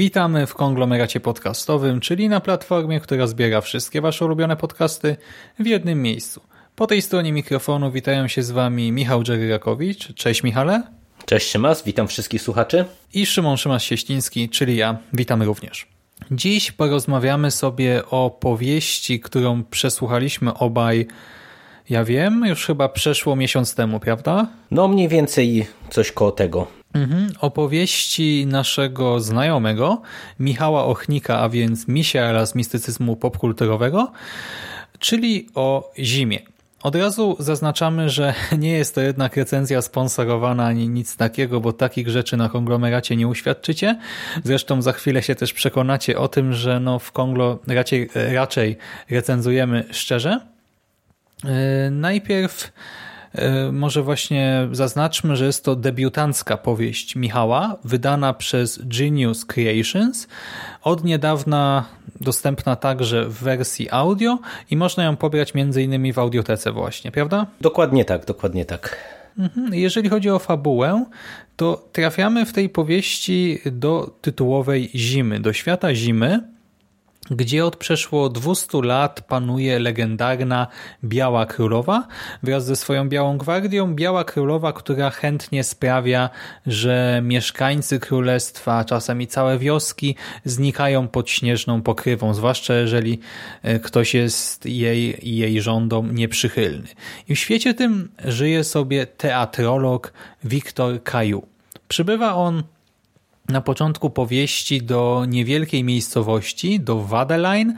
Witamy w konglomeracie podcastowym, czyli na platformie, która zbiera wszystkie Wasze ulubione podcasty w jednym miejscu. Po tej stronie mikrofonu witają się z Wami Michał Dżeryrakowicz. Cześć Michale. Cześć Szymas, witam wszystkich słuchaczy. I Szymon Szymas-Sieściński, czyli ja. Witamy również. Dziś porozmawiamy sobie o powieści, którą przesłuchaliśmy obaj, ja wiem, już chyba przeszło miesiąc temu, prawda? No mniej więcej coś koło tego. Mhm. Opowieści naszego znajomego, Michała Ochnika, a więc misia z mistycyzmu popkulturowego, czyli o zimie. Od razu zaznaczamy, że nie jest to jednak recenzja sponsorowana ani nic takiego, bo takich rzeczy na konglomeracie nie uświadczycie. Zresztą za chwilę się też przekonacie o tym, że no w konglo raczej, recenzujemy szczerze. Yy, najpierw może właśnie zaznaczmy, że jest to debiutancka powieść Michała, wydana przez Genius Creations, od niedawna dostępna także w wersji audio i można ją pobrać m.in. w audiotece właśnie, prawda? Dokładnie tak, dokładnie tak. Mhm. Jeżeli chodzi o fabułę, to trafiamy w tej powieści do tytułowej zimy, do świata zimy, gdzie od przeszło 200 lat panuje legendarna Biała Królowa wraz ze swoją Białą Gwardią. Biała Królowa, która chętnie sprawia, że mieszkańcy królestwa, czasem i całe wioski znikają pod śnieżną pokrywą, zwłaszcza jeżeli e, ktoś jest jej i jej rządom nieprzychylny. I w świecie tym żyje sobie teatrolog Wiktor Kaju. Przybywa on na początku powieści do niewielkiej miejscowości, do Wadeline,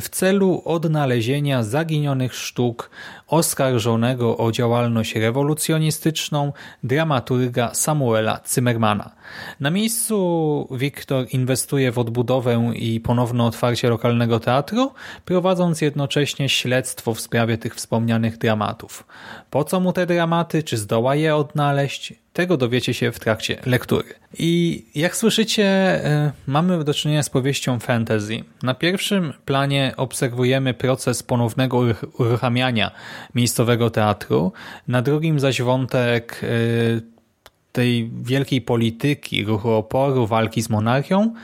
w celu odnalezienia zaginionych sztuk oskarżonego o działalność rewolucjonistyczną dramaturga Samuela Zimmermana. Na miejscu Wiktor inwestuje w odbudowę i ponowne otwarcie lokalnego teatru, prowadząc jednocześnie śledztwo w sprawie tych wspomnianych dramatów. Po co mu te dramaty, czy zdoła je odnaleźć, tego dowiecie się w trakcie lektury. I jak słyszycie, e, mamy do czynienia z powieścią fantasy. Na pierwszym planie obserwujemy proces ponownego uruchamiania miejscowego teatru, na drugim zaś wątek e, tej wielkiej polityki, ruchu oporu, walki z monarchią,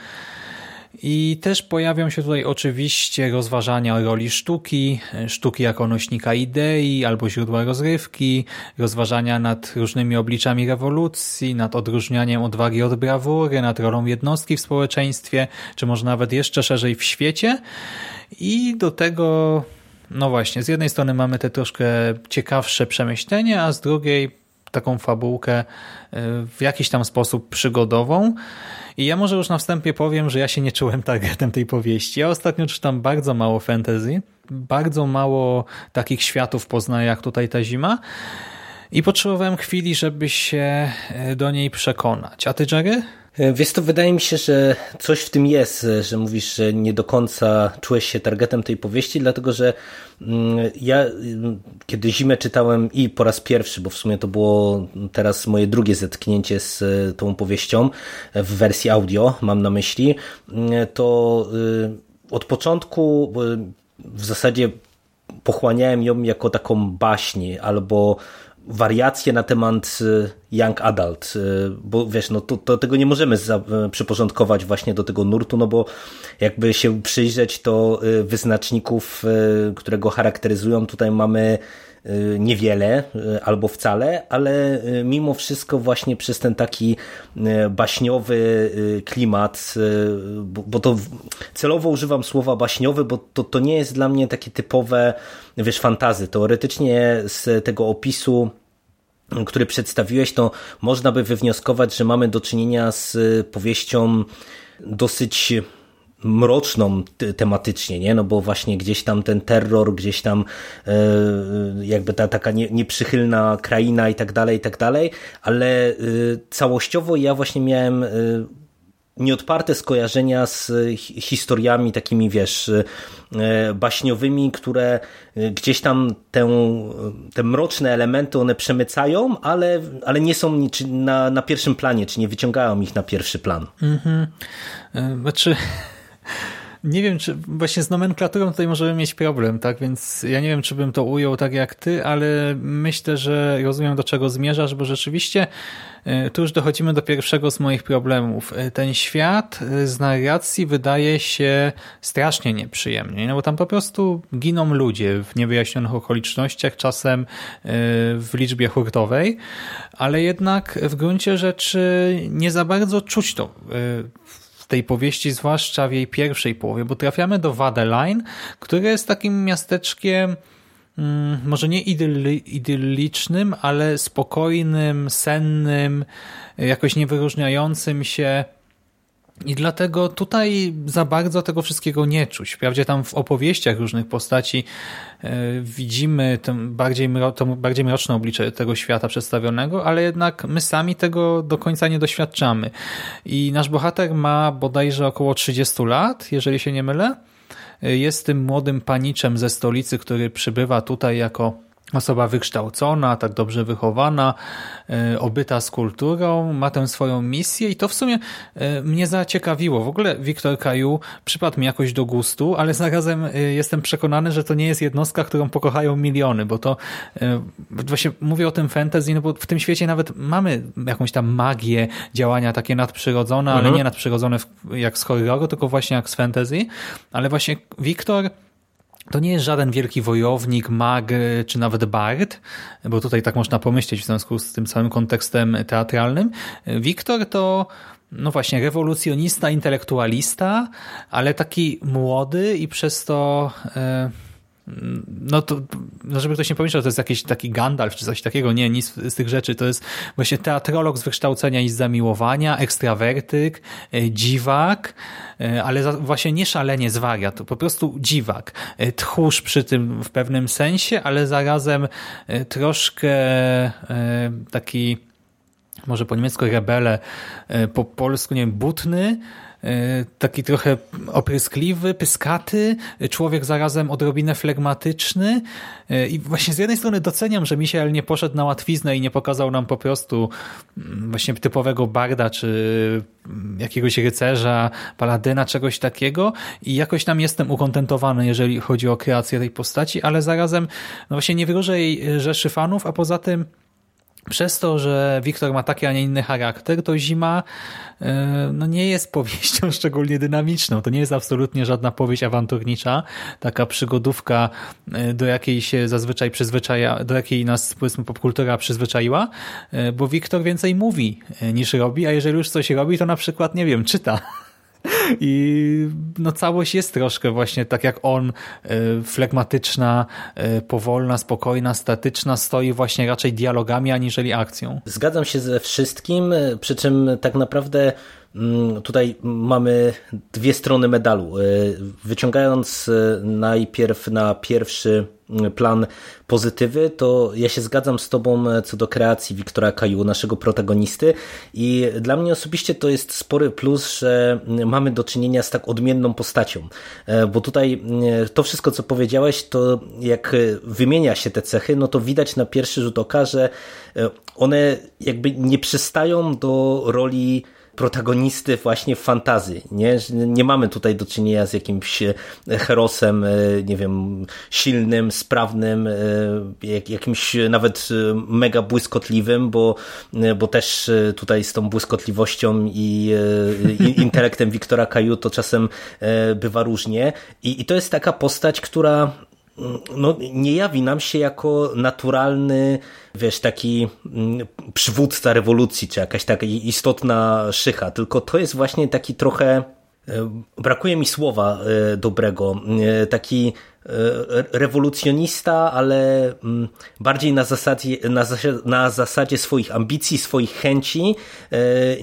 i też pojawią się tutaj oczywiście rozważania o roli sztuki, sztuki jako nośnika idei albo źródła rozrywki, rozważania nad różnymi obliczami rewolucji, nad odróżnianiem odwagi od brawury, nad rolą jednostki w społeczeństwie, czy może nawet jeszcze szerzej w świecie. I do tego, no właśnie, z jednej strony mamy te troszkę ciekawsze przemyślenia, a z drugiej taką fabułkę e, w jakiś tam sposób przygodową. I ja może już na wstępie powiem, że ja się nie czułem targetem tej powieści. Ja ostatnio czytam bardzo mało fantasy, bardzo mało takich światów poznaję jak tutaj ta zima i potrzebowałem chwili, żeby się e, do niej przekonać. A ty, Jerry? E, wiesz to wydaje mi się, że coś w tym jest, że mówisz, że nie do końca czułeś się targetem tej powieści, dlatego że mm, ja mm, kiedy zimę czytałem i po raz pierwszy, bo w sumie to było teraz moje drugie zetknięcie z e, tą powieścią w wersji audio, mam na myśli, mm, to od początku w zasadzie pochłaniałem ją jako taką baśń albo wariacje na temat y, young adult, y, bo wiesz, no to, to tego nie możemy za, y, przyporządkować właśnie do tego nurtu, no bo jakby się przyjrzeć, to wyznaczników, które go charakteryzują, tutaj mamy niewiele albo wcale, ale mimo wszystko właśnie przez ten taki baśniowy klimat, bo to celowo używam słowa baśniowy, bo to, to nie jest dla mnie takie typowe, wiesz, fantazy. Teoretycznie z tego opisu który przedstawiłeś, to można by wywnioskować, że mamy do czynienia z powieścią dosyć mroczną tematycznie, nie? No bo właśnie gdzieś tam ten terror, gdzieś tam e, jakby ta taka nie, nieprzychylna kraina i tak dalej, i tak dalej, ale e, całościowo ja właśnie miałem nieodparte skojarzenia z historiami takimi, wiesz, baśniowymi, które gdzieś tam tę, te mroczne elementy one przemycają, ale, ale nie są na, na pierwszym planie, czy nie wyciągają ich na pierwszy plan. Mhm. Znaczy... Nie wiem, czy właśnie z nomenklaturą tutaj możemy mieć problem, tak? Więc ja nie wiem, czy bym to ujął tak jak ty, ale myślę, że rozumiem do czego zmierzasz, bo rzeczywiście e, tu już dochodzimy do pierwszego z moich problemów. E, ten świat e, z narracji wydaje się strasznie nieprzyjemnie, no bo tam po prostu giną ludzie w niewyjaśnionych okolicznościach, czasem w liczbie hurtowej, ale jednak w gruncie rzeczy nie za bardzo czuć to tej powieści, zwłaszcza w jej pierwszej połowie, bo trafiamy do Wadeline, które jest takim miasteczkiem mm, może nie idyllicznym, ale spokojnym, sennym, jakoś niewyróżniającym się i dlatego tutaj za bardzo tego wszystkiego nie czuć. Wprawdzie tam w opowieściach różnych postaci e, widzimy ten bardziej, to bardziej mroczne oblicze tego świata przedstawionego, ale jednak my sami tego do końca nie doświadczamy. I nasz bohater ma bodajże około 30 lat, jeżeli się nie mylę. E, jest tym młodym paniczem ze stolicy, który przybywa tutaj jako osoba wykształcona, tak dobrze wychowana, e, obyta z kulturą, ma tę swoją misję i to w sumie e, mnie zaciekawiło. W ogóle Wiktor Kaju przypadł mi jakoś do gustu, ale zarazem e, jestem przekonany, że to nie jest jednostka, którą pokochają miliony, bo to właśnie mówię o tym fantasy, no bo w tym świecie nawet mamy jakąś tam magię, działania takie nadprzyrodzone, mhm. ale nie nadprzyrodzone jak z horroru, tylko właśnie jak z fantasy, ale właśnie Wiktor to nie jest żaden wielki wojownik, mag czy nawet bard, bo tutaj tak można pomyśleć w związku z tym samym kontekstem teatralnym. Wiktor to no właśnie, rewolucjonista, intelektualista, ale taki młody i przez to... Yy no to, no żeby ktoś nie pomyślał, że to jest jakiś taki Gandalf czy coś takiego, nie, nic z tych rzeczy, to jest właśnie teatrolog z wykształcenia i z zamiłowania, ekstrawertyk, e, dziwak, e, ale właśnie nie szalenie zwariat, to po prostu dziwak, e, tchórz przy tym w pewnym sensie, ale zarazem troszkę taki może po niemiecku rebele, po polsku, nie wiem, butny, taki trochę opryskliwy, pyskaty, człowiek zarazem odrobinę flegmatyczny. E, i właśnie z jednej strony doceniam, że Michael nie poszedł na łatwiznę i nie pokazał nam po prostu mm, właśnie typowego barda, czy mm, jakiegoś rycerza, paladyna, czegoś takiego. I jakoś tam jestem ukontentowany, jeżeli chodzi o kreację tej postaci, ale zarazem no właśnie nie wyróżę jej rzeszy fanów, a poza tym przez to, że Wiktor ma taki, a nie inny charakter, to Zima e, no nie jest powieścią szczególnie dynamiczną. To nie jest absolutnie żadna powieść awanturnicza, taka przygodówka, e, do jakiej się zazwyczaj przyzwyczaja, do jakiej nas powiedzmy popkultura przyzwyczaiła, e, bo Wiktor więcej mówi niż robi, a jeżeli już coś robi, to na przykład, nie wiem, czyta i no całość jest troszkę właśnie tak jak on, e, flegmatyczna, e, powolna, spokojna, statyczna, stoi właśnie raczej dialogami aniżeli akcją. Zgadzam się ze wszystkim, e, przy czym tak naprawdę tutaj mamy dwie strony medalu. Wyciągając najpierw na pierwszy plan pozytywy, to ja się zgadzam z Tobą co do kreacji Wiktora Kaju, naszego protagonisty i dla mnie osobiście to jest spory plus, że mamy do czynienia z tak odmienną postacią, e, bo tutaj e, to wszystko, co powiedziałeś, to jak wymienia się te cechy, no to widać na pierwszy rzut oka, że e, one jakby nie przystają do roli protagonisty właśnie w fantazji. Nie? nie mamy tutaj do czynienia z jakimś e, herosem, e, nie wiem, silnym, sprawnym, e, jakimś nawet mega błyskotliwym, bo, bo też tutaj z tą błyskotliwością i, i intelektem Wiktora Kaju to czasem bywa różnie. I, I to jest taka postać, która no, nie jawi nam się jako naturalny, wiesz, taki mm, przywódca rewolucji, czy jakaś taka istotna szycha, tylko to jest właśnie taki trochę, e, brakuje mi słowa e, dobrego, e, taki rewolucjonista, ale mm, bardziej na zasadzie, na, na zasadzie swoich ambicji, swoich chęci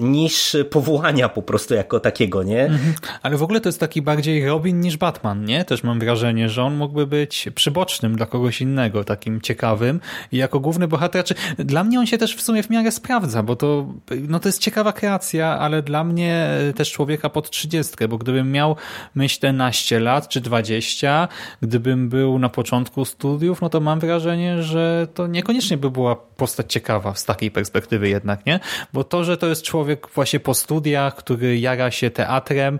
niż powołania po prostu jako takiego, nie? Mhm. Ale w ogóle to jest taki bardziej Robin niż Batman, nie? Też mam wrażenie, że on mógłby być przybocznym dla kogoś innego, takim ciekawym i jako główny bohater, czy dla mnie on się też w sumie w miarę sprawdza, bo to, no to jest ciekawa kreacja, ale dla mnie też człowieka pod 30, bo gdybym miał myślę naście lat czy 20, gdybym był na początku studiów, no to mam wrażenie, że to niekoniecznie by była postać ciekawa z takiej perspektywy jednak, nie? Bo to, że to jest człowiek właśnie po studiach, który jara się teatrem,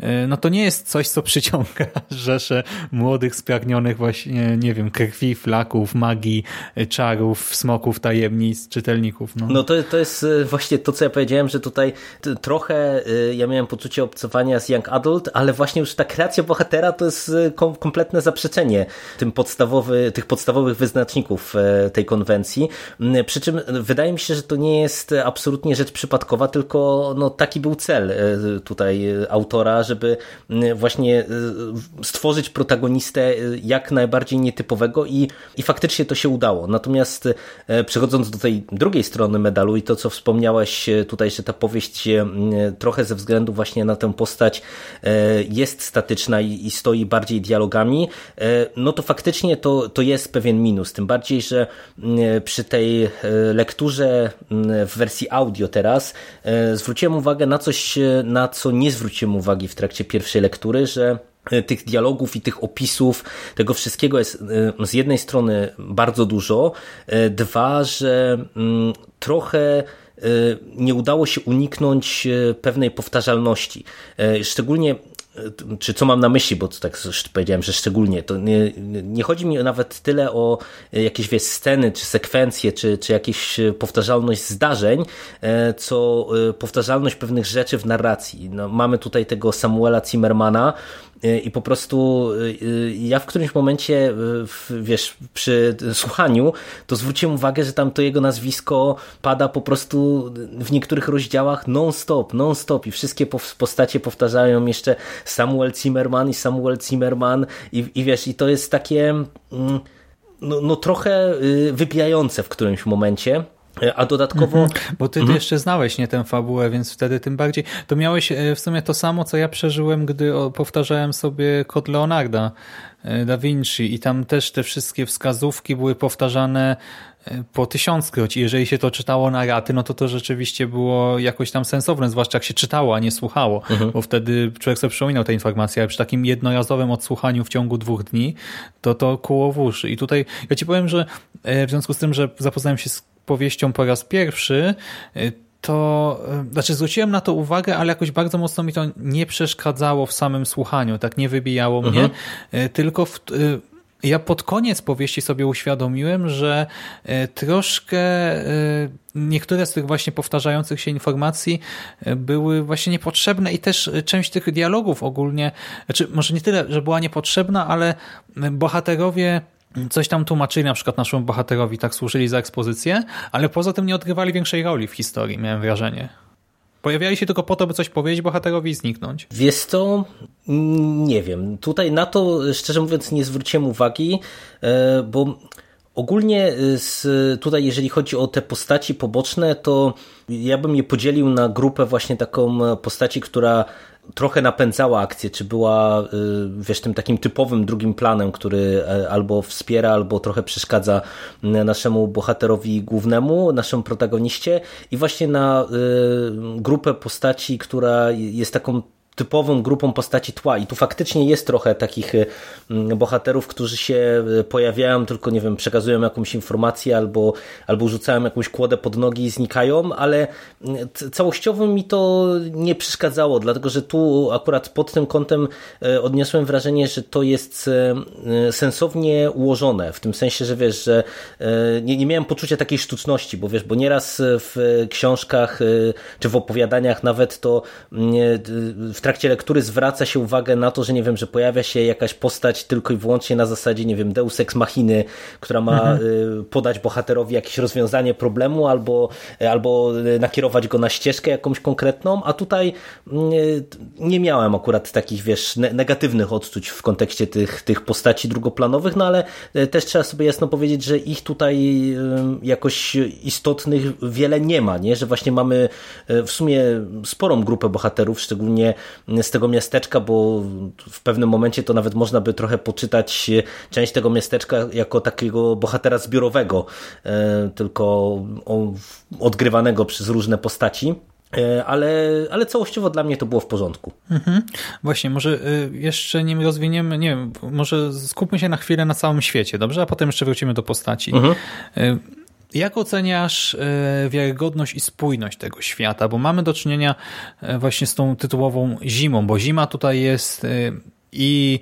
y, no to nie jest coś, co przyciąga rzesze młodych, spragnionych właśnie, nie wiem, krwi, flaków, magii, y, czarów, smoków, tajemnic, czytelników. No, no to, to jest y, właśnie to, co ja powiedziałem, że tutaj trochę ja miałem poczucie obcowania z Young Adult, ale właśnie już ta kreacja bohatera to jest kompletne zaprzeczenie tym podstawowy, tych podstawowych wyznaczników tej konwencji. Mm, przy czym wydaje mi się, że to nie jest absolutnie rzecz przypadkowa, tylko no, taki był cel e, tutaj autora, żeby mm, właśnie e, stworzyć protagonistę e, jak najbardziej nietypowego i, i faktycznie to się udało. Natomiast przechodząc do tej drugiej strony medalu i to, co wspomniałeś tutaj, że ta powieść trochę ze względu właśnie na tę postać jest statyczna i, i stoi bardziej dialogami, no to faktycznie to, to jest pewien minus. Tym bardziej, że przy tej lekturze w wersji audio teraz zwróciłem uwagę na coś, na co nie zwróciłem uwagi w trakcie pierwszej lektury, że e, tych dialogów i tych opisów, tego wszystkiego jest e, z jednej strony bardzo dużo, e, dwa, że mm, trochę nie udało się uniknąć pewnej powtarzalności. Szczególnie czy co mam na myśli, bo to tak powiedziałem, że szczególnie, to nie, nie chodzi mi nawet tyle o jakieś wiesz, sceny, czy sekwencje, czy, czy jakieś powtarzalność zdarzeń, e, co e, powtarzalność pewnych rzeczy w narracji. No, mamy tutaj tego Samuela Zimmermana, E, I po prostu e, e, ja w którymś momencie, wiesz, przy słuchaniu, to zwróciłem uwagę, że tam to jego nazwisko pada po prostu w niektórych rozdziałach non-stop, non-stop i wszystkie postacie powtarzają jeszcze Samuel Zimmerman i Samuel Zimmerman i, i wiesz, i to jest takie mm, no, no trochę y, wybijające w którymś momencie. A dodatkowo. Mhm. Bo ty, ty jeszcze znałeś nie tę fabułę, więc wtedy tym bardziej. To miałeś e, w sumie to samo, co ja przeżyłem, gdy powtarzałem sobie kod Leonarda e, da Vinci i tam też te wszystkie wskazówki były powtarzane e, po tysiąckroć. I jeżeli się to czytało na raty, no to to rzeczywiście było jakoś tam sensowne, zwłaszcza jak się czytało, a nie słuchało, mhm. bo wtedy człowiek sobie przypominał te informacje, ale przy takim jednorazowym odsłuchaniu w ciągu dwóch dni, to to w uszy. I tutaj ja ci powiem, że w związku z tym, że zapoznałem się z powieścią po raz pierwszy, y, to y, znaczy zwróciłem na to uwagę, ale jakoś bardzo mocno mi to nie przeszkadzało w samym słuchaniu, tak nie wybijało mnie, mhm. Y, tylko w, ja pod koniec powieści sobie uświadomiłem, że troszkę niektóre z tych właśnie powtarzających się informacji były właśnie niepotrzebne i też część tych dialogów ogólnie, znaczy może nie tyle, że była niepotrzebna, ale bohaterowie coś tam tłumaczyli na przykład naszemu bohaterowi, tak służyli za ekspozycję, ale poza tym nie odgrywali większej roli w historii, miałem wrażenie. Pojawiali się tylko po to, by coś powiedzieć bohaterowi i zniknąć. Wiesz to nie wiem. Tutaj na to, szczerze mówiąc, nie zwróciłem uwagi, e, bo ogólnie z, tutaj, jeżeli chodzi o te postaci poboczne, to ja bym je podzielił na grupę właśnie taką postaci, która trochę napędzała akcję, czy była y, wiesz, tym takim typowym drugim planem, który e, albo wspiera, albo trochę przeszkadza naszemu bohaterowi głównemu, naszemu protagoniście i właśnie na y, grupę postaci, która jest taką typową grupą postaci tła. I tu faktycznie jest trochę takich y, mm, bohaterów, którzy się y, pojawiają, tylko nie wiem, przekazują jakąś informację albo, albo rzucają jakąś kłodę pod nogi i znikają, ale y, całościowo mi to nie przeszkadzało, dlatego że tu akurat pod tym kątem odniosłem wrażenie, że to jest sensownie ułożone, w tym sensie, że wiesz, że nie, nie miałem poczucia takiej sztuczności, bo wiesz, bo nieraz w książkach czy w opowiadaniach nawet to w trakcie trakcie lektury zwraca się uwagę na to, że nie wiem, że pojawia się jakaś postać tylko i wyłącznie na zasadzie, nie wiem, deus ex machiny, która ma mhm. podać bohaterowi jakieś rozwiązanie problemu albo, albo nakierować go na ścieżkę jakąś konkretną, a tutaj nie miałem akurat takich, wiesz, negatywnych odczuć w kontekście tych, tych postaci drugoplanowych, no ale też trzeba sobie jasno powiedzieć, że ich tutaj jakoś istotnych wiele nie ma, nie? że właśnie mamy w sumie sporą grupę bohaterów, szczególnie z tego miasteczka, bo w pewnym momencie to nawet można by trochę poczytać część tego miasteczka jako takiego bohatera zbiorowego, e, tylko odgrywanego przez różne postaci. Ale, ale całościowo dla mnie to było w porządku. Mhm. Właśnie, może y, jeszcze nim rozwiniemy, nie wiem, może skupmy się na chwilę na całym świecie, dobrze? A potem jeszcze wrócimy do postaci. Mhm. Jak oceniasz e, wiarygodność i spójność tego świata? Bo mamy do czynienia e, właśnie z tą tytułową zimą, bo zima tutaj jest e, i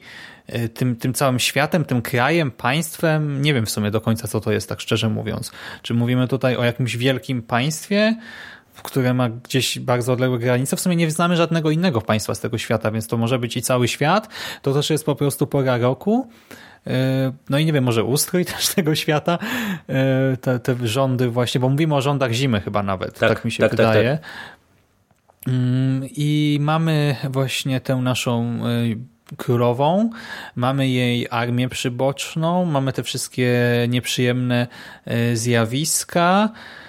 tym, tym całym światem, tym krajem, państwem. Nie wiem w sumie do końca, co to jest, tak szczerze mówiąc. Czy mówimy tutaj o jakimś wielkim państwie, które ma gdzieś bardzo odległe granice. W sumie nie znamy żadnego innego państwa z tego świata, więc to może być i cały świat. To też jest po prostu pora roku. No i nie wiem, może ustrój też tego świata, e, te, te rządy właśnie, bo mówimy o rządach zimy chyba nawet, tak, tak mi się tak, tak wydaje. Tak, tak. I mamy właśnie tę naszą e, królową, mamy jej armię przyboczną, mamy te wszystkie nieprzyjemne e, zjawiska, E,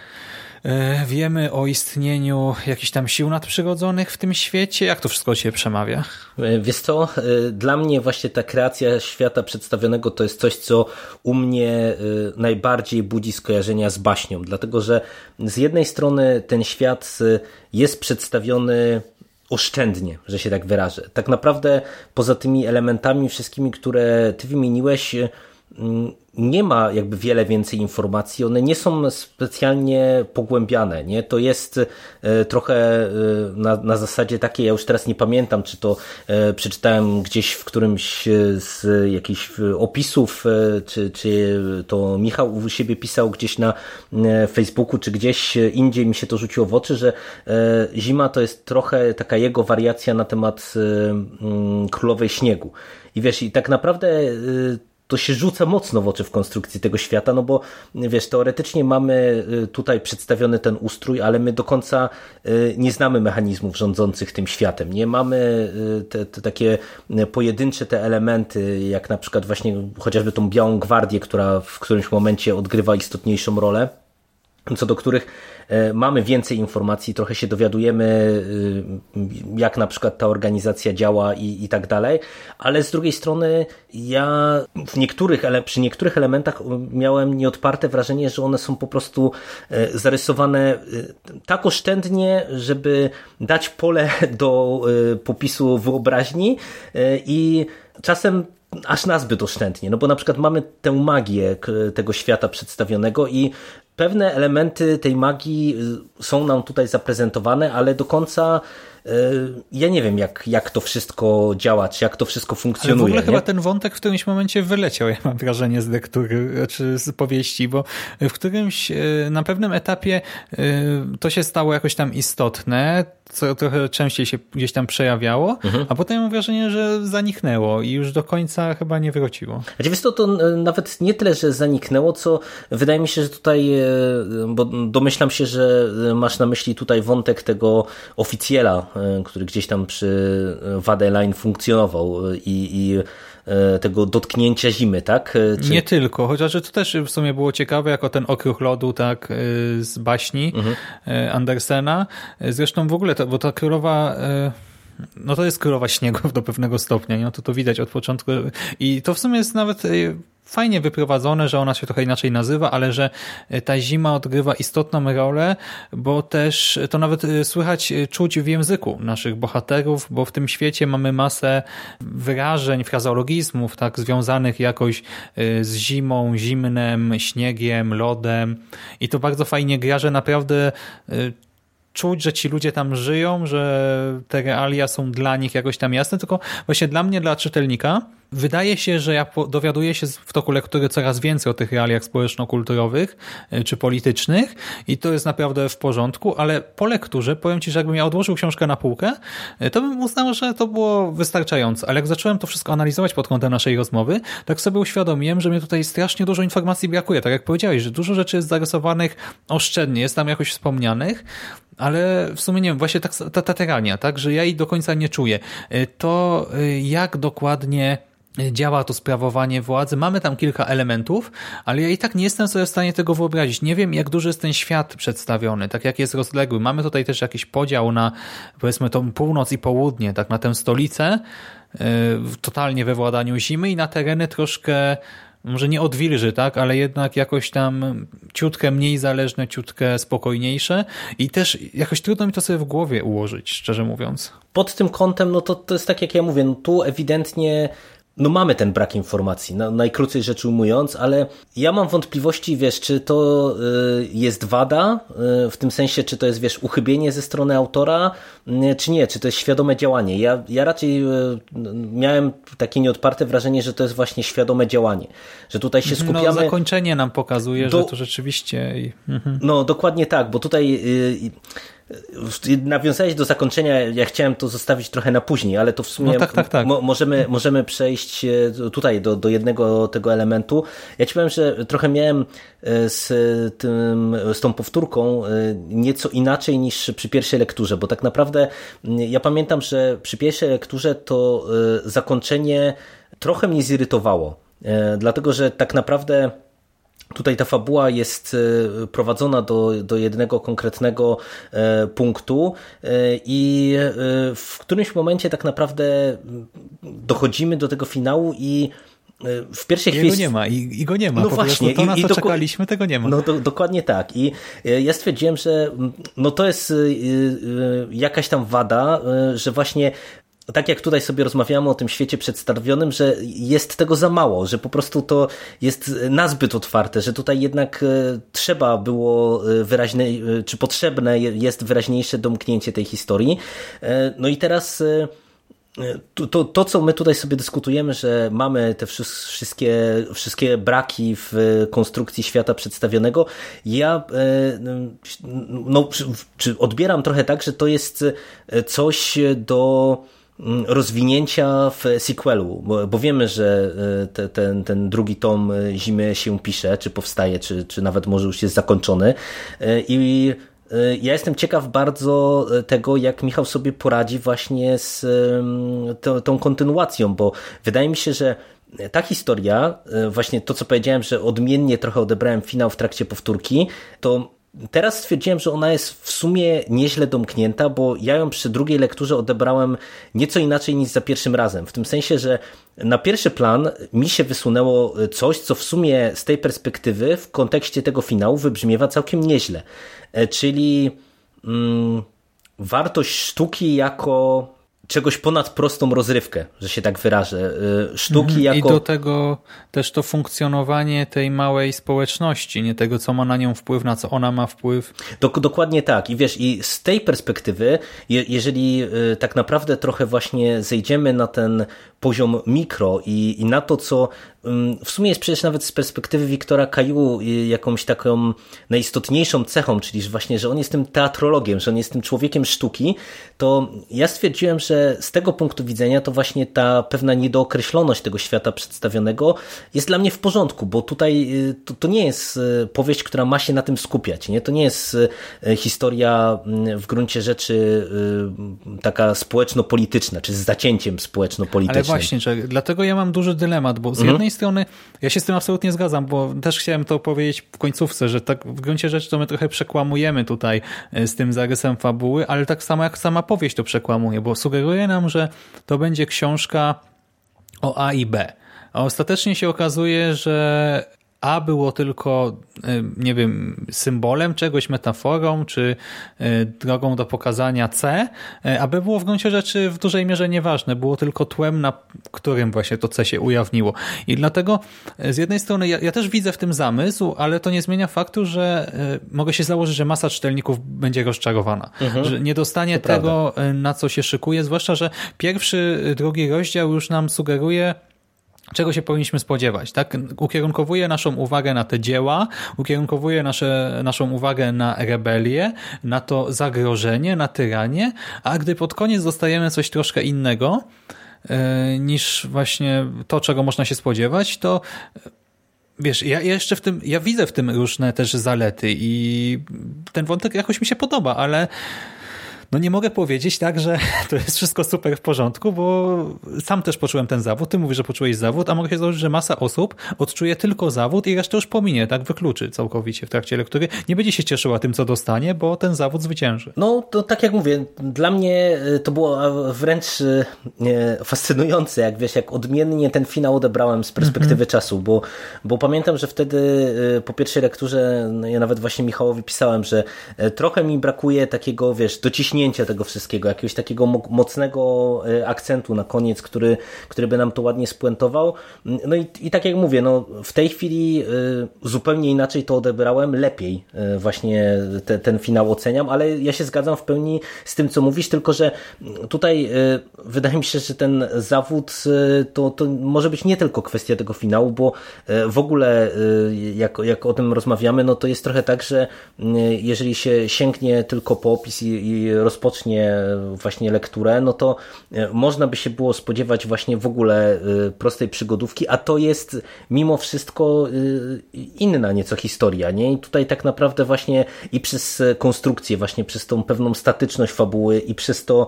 wiemy o istnieniu jakichś tam sił nadprzyrodzonych w tym świecie? Jak to wszystko się przemawia? E, wiesz co, e, dla mnie właśnie ta kreacja świata przedstawionego to jest coś, co u mnie najbardziej budzi skojarzenia z baśnią, dlatego że z jednej strony ten świat jest przedstawiony oszczędnie, że się tak wyrażę. Tak naprawdę poza tymi elementami wszystkimi, które ty wymieniłeś, nie ma jakby wiele więcej informacji, one nie są specjalnie pogłębiane, nie? To jest e, trochę e, na, na zasadzie takiej, ja już teraz nie pamiętam, czy to e, przeczytałem gdzieś w którymś z jakichś opisów, czy, czy to Michał u siebie pisał gdzieś na Facebooku, czy gdzieś indziej mi się to rzuciło w oczy, że zima to jest trochę taka jego wariacja na temat Królowej Śniegu. I wiesz, i tak naprawdę to się rzuca mocno w oczy w konstrukcji tego świata, no bo wiesz, teoretycznie mamy y, tutaj przedstawiony ten ustrój, ale my do końca y, nie znamy mechanizmów rządzących tym światem. Nie mamy y, te, te takie pojedyncze te elementy, jak na przykład właśnie chociażby tą białą gwardię, która w którymś momencie odgrywa istotniejszą rolę co do których mamy więcej informacji, trochę się dowiadujemy, e, jak na przykład ta organizacja działa i, i tak dalej, ale z drugiej strony ja w niektórych, przy niektórych elementach miałem nieodparte wrażenie, że one są po prostu e, zarysowane tak oszczędnie, żeby dać pole do popisu wyobraźni i czasem aż nazbyt oszczędnie, no bo na przykład mamy tę magię tego świata przedstawionego i pewne elementy tej magii y, są nam tutaj zaprezentowane, ale do końca ja nie wiem, jak, jak to wszystko działa, czy jak to wszystko funkcjonuje. Ale w ogóle nie? chyba ten wątek w którymś momencie wyleciał, ja mam wrażenie, z lektury, czy z powieści, bo w którymś, y, na pewnym etapie to się stało jakoś tam istotne, co trochę częściej się gdzieś tam przejawiało, mhm. a potem mam wrażenie, że zaniknęło i już do końca chyba nie wróciło. A wiesz to, to nawet nie tyle, że zaniknęło, co wydaje mi się, że tutaj, e, bo domyślam się, że masz na myśli tutaj wątek tego oficjela, e, który gdzieś tam przy Wadeline funkcjonował i, i e, tego dotknięcia zimy, tak? Czy... Nie tylko, chociaż to też w sumie było ciekawe, jako ten okruch lodu, tak, z baśni mhm. Andersena. Zresztą w ogóle to, bo ta królowa e, no to jest królowa śniegu do pewnego stopnia, no to to widać od początku i to w sumie jest nawet e, fajnie wyprowadzone, że ona się trochę inaczej nazywa, ale że e, ta zima odgrywa istotną rolę, bo też to nawet słychać, czuć w języku naszych bohaterów, bo w tym świecie mamy masę wyrażeń, frazeologizmów, tak, związanych jakoś z zimą, zimnem, śniegiem, lodem. I to bardzo fajnie gra, że naprawdę czuć, że ci ludzie tam żyją, że te realia są dla nich jakoś tam jasne, tylko właśnie dla mnie, dla czytelnika, wydaje się, że ja dowiaduję się w toku lektury coraz więcej o tych realiach społeczno-kulturowych e, czy politycznych i to jest naprawdę w porządku, ale po lekturze powiem Ci, że jakbym ja odłożył książkę na półkę, e, to bym uznał, że to było wystarczające. Ale jak zacząłem to wszystko analizować pod kątem naszej rozmowy, tak sobie uświadomiłem, że mnie tutaj strasznie dużo informacji brakuje. Tak jak powiedziałeś, że dużo rzeczy jest zarysowanych oszczędnie, jest tam jakoś wspomnianych, ale w sumie nie wiem, właśnie tak, ta, ta terania, tak, że ja jej do końca nie czuję. E, to jak dokładnie działa to sprawowanie władzy. Mamy tam kilka elementów, ale ja i tak nie jestem sobie w stanie tego wyobrazić. Nie wiem, jak duży jest ten świat przedstawiony, tak jak jest rozległy. Mamy tutaj też jakiś podział na, powiedzmy, tą północ i południe, tak na tę stolicę, yy, totalnie we władaniu zimy i na tereny troszkę może nie odwilży, tak, ale jednak jakoś tam ciutkę mniej zależne, ciutkę spokojniejsze i też jakoś trudno mi to sobie w głowie ułożyć, szczerze mówiąc. Pod tym kątem, no to, to jest tak jak ja mówię, no tu ewidentnie no mamy ten brak informacji, no, najkrócej rzecz ujmując, ale ja mam wątpliwości, wiesz, czy to y, jest wada, y, w tym sensie, czy to jest, wiesz, uchybienie ze strony autora, y, czy nie, czy to jest świadome działanie. Ja, ja raczej miałem takie nieodparte wrażenie, że to jest właśnie świadome działanie, że tutaj się no, skupiamy... No, zakończenie nam pokazuje, do... że to rzeczywiście... Mhm. No, dokładnie tak, bo tutaj Nawiązałeś do zakończenia, ja chciałem to zostawić trochę na później, ale to w sumie no tak, tak, tak. Mo możemy, możemy przejść e, tutaj do, do jednego tego elementu. Ja ci powiem, że trochę miałem e, z, tym, z tą powtórką e, nieco inaczej niż przy pierwszej lekturze, bo tak naprawdę ja pamiętam, że przy pierwszej lekturze to zakończenie trochę mnie zirytowało, dlatego że tak naprawdę Tutaj ta fabuła jest e, prowadzona do, do jednego konkretnego e, punktu e, i w którymś momencie tak naprawdę dochodzimy do tego finału i w pierwszej chwili... Jego nie ma i, i go nie ma. No po właśnie. To, na co czekaliśmy, tego nie ma. No do, dokładnie tak. I ja stwierdziłem, że no to jest jakaś tam wada, że właśnie tak jak tutaj sobie rozmawiamy o tym świecie przedstawionym, że jest tego za mało, że po prostu to jest nazbyt otwarte, że tutaj jednak e, trzeba było e, wyraźne, e, czy potrzebne jest wyraźniejsze domknięcie tej historii. No i teraz to, to, to, co my tutaj sobie dyskutujemy, że mamy te wszystkie, wszystkie braki w konstrukcji świata przedstawionego, ja no, czy odbieram trochę tak, że to jest coś do rozwinięcia w sequelu, bo, bo wiemy, że e, te, ten, ten drugi tom e, Zimy się pisze, czy powstaje, czy, czy nawet może już jest zakończony. E, i ja jestem ciekaw bardzo tego, jak Michał sobie poradzi właśnie z to, tą kontynuacją, bo wydaje mi się, że ta historia, właśnie to co powiedziałem, że odmiennie trochę odebrałem finał w trakcie powtórki, to Teraz stwierdziłem, że ona jest w sumie nieźle domknięta, bo ja ją przy drugiej lekturze odebrałem nieco inaczej niż za pierwszym razem. W tym sensie, że na pierwszy plan mi się wysunęło coś, co w sumie z tej perspektywy w kontekście tego finału wybrzmiewa całkiem nieźle. E, czyli mm, wartość sztuki jako czegoś ponad prostą rozrywkę, że się tak wyrażę. Y, sztuki mhm. jako... I do tego też to funkcjonowanie tej małej społeczności, nie tego, co ma na nią wpływ, na co ona ma wpływ. Dok dokładnie tak. I wiesz, i z tej perspektywy, je jeżeli y, tak naprawdę trochę właśnie zejdziemy na ten poziom mikro i, i na to, co w sumie jest przecież nawet z perspektywy Wiktora Kaju jakąś taką najistotniejszą cechą, czyli właśnie, że on jest tym teatrologiem, że on jest tym człowiekiem sztuki, to ja stwierdziłem, że z tego punktu widzenia to właśnie ta pewna niedookreśloność tego świata przedstawionego jest dla mnie w porządku, bo tutaj y, to, to nie jest y, powieść, która ma się na tym skupiać. Nie? To nie jest y, historia w gruncie rzeczy taka społeczno-polityczna, czy z zacięciem społeczno-politycznym. Właśnie, że dlatego ja mam duży dylemat, bo z mhm. jednej jednej strony ja się z tym absolutnie zgadzam, bo też chciałem to powiedzieć w końcówce, że tak w gruncie rzeczy to my trochę przekłamujemy tutaj e, z tym zarysem fabuły, ale tak samo jak sama powieść to przekłamuje, bo sugeruje nam, że to będzie książka o A i B. A ostatecznie się okazuje, że a było tylko, y, nie wiem, symbolem czegoś, metaforą, czy y, drogą do pokazania C, y, a B było w gruncie rzeczy w dużej mierze nieważne. Było tylko tłem, na którym właśnie to C się ujawniło. I dlatego z jednej strony ja, ja też widzę w tym zamysł, ale to nie zmienia faktu, że mogę się założyć, że masa czytelników będzie rozczarowana. Mhm. Że nie dostanie to tego, prawda. na co się szykuje, zwłaszcza, że pierwszy, drugi rozdział już nam sugeruje, czego się powinniśmy spodziewać. Tak? Ukierunkowuje naszą uwagę na te dzieła, ukierunkowuje nasze, naszą uwagę na rebelię, na to zagrożenie, na tyranię, a gdy pod koniec dostajemy coś troszkę innego, e, niż właśnie to, czego można się spodziewać, to wiesz, ja jeszcze w tym, ja widzę w tym różne też zalety i ten wątek jakoś mi się podoba, ale no nie mogę powiedzieć tak, że to jest wszystko super w porządku, bo sam też poczułem ten zawód, ty mówisz, że poczułeś zawód, a mogę się złożyć, że masa osób odczuje tylko zawód i resztę już pominie, tak wykluczy całkowicie w trakcie lektury. Nie będzie się cieszyła tym, co dostanie, bo ten zawód zwycięży. No to tak jak mówię, dla mnie y, to było wręcz y, fascynujące, jak wiesz, jak odmiennie ten finał odebrałem z perspektywy mhm. czasu, bo, bo pamiętam, że wtedy y, po pierwszej lekturze, no ja nawet właśnie Michałowi pisałem, że trochę mi brakuje takiego, wiesz, dociśnięcia tego wszystkiego, jakiegoś takiego mocnego e, akcentu na koniec, który, który by nam to ładnie spuentował. No i, i tak jak mówię, no w tej chwili e, zupełnie inaczej to odebrałem, lepiej e, właśnie te, ten finał oceniam, ale ja się zgadzam w pełni z tym, co mówisz, tylko że tutaj wydaje mi się, że ten zawód to, to może być nie tylko kwestia tego finału, bo w ogóle jak, jak o tym rozmawiamy, no to jest trochę tak, że jeżeli się sięgnie tylko po opis i, i rozpocznie właśnie lekturę, no to e, można by się było spodziewać właśnie w ogóle e, prostej przygodówki, a to jest mimo wszystko e, inna nieco historia, nie? I tutaj tak naprawdę właśnie i przez konstrukcję, właśnie przez tą pewną statyczność fabuły i przez to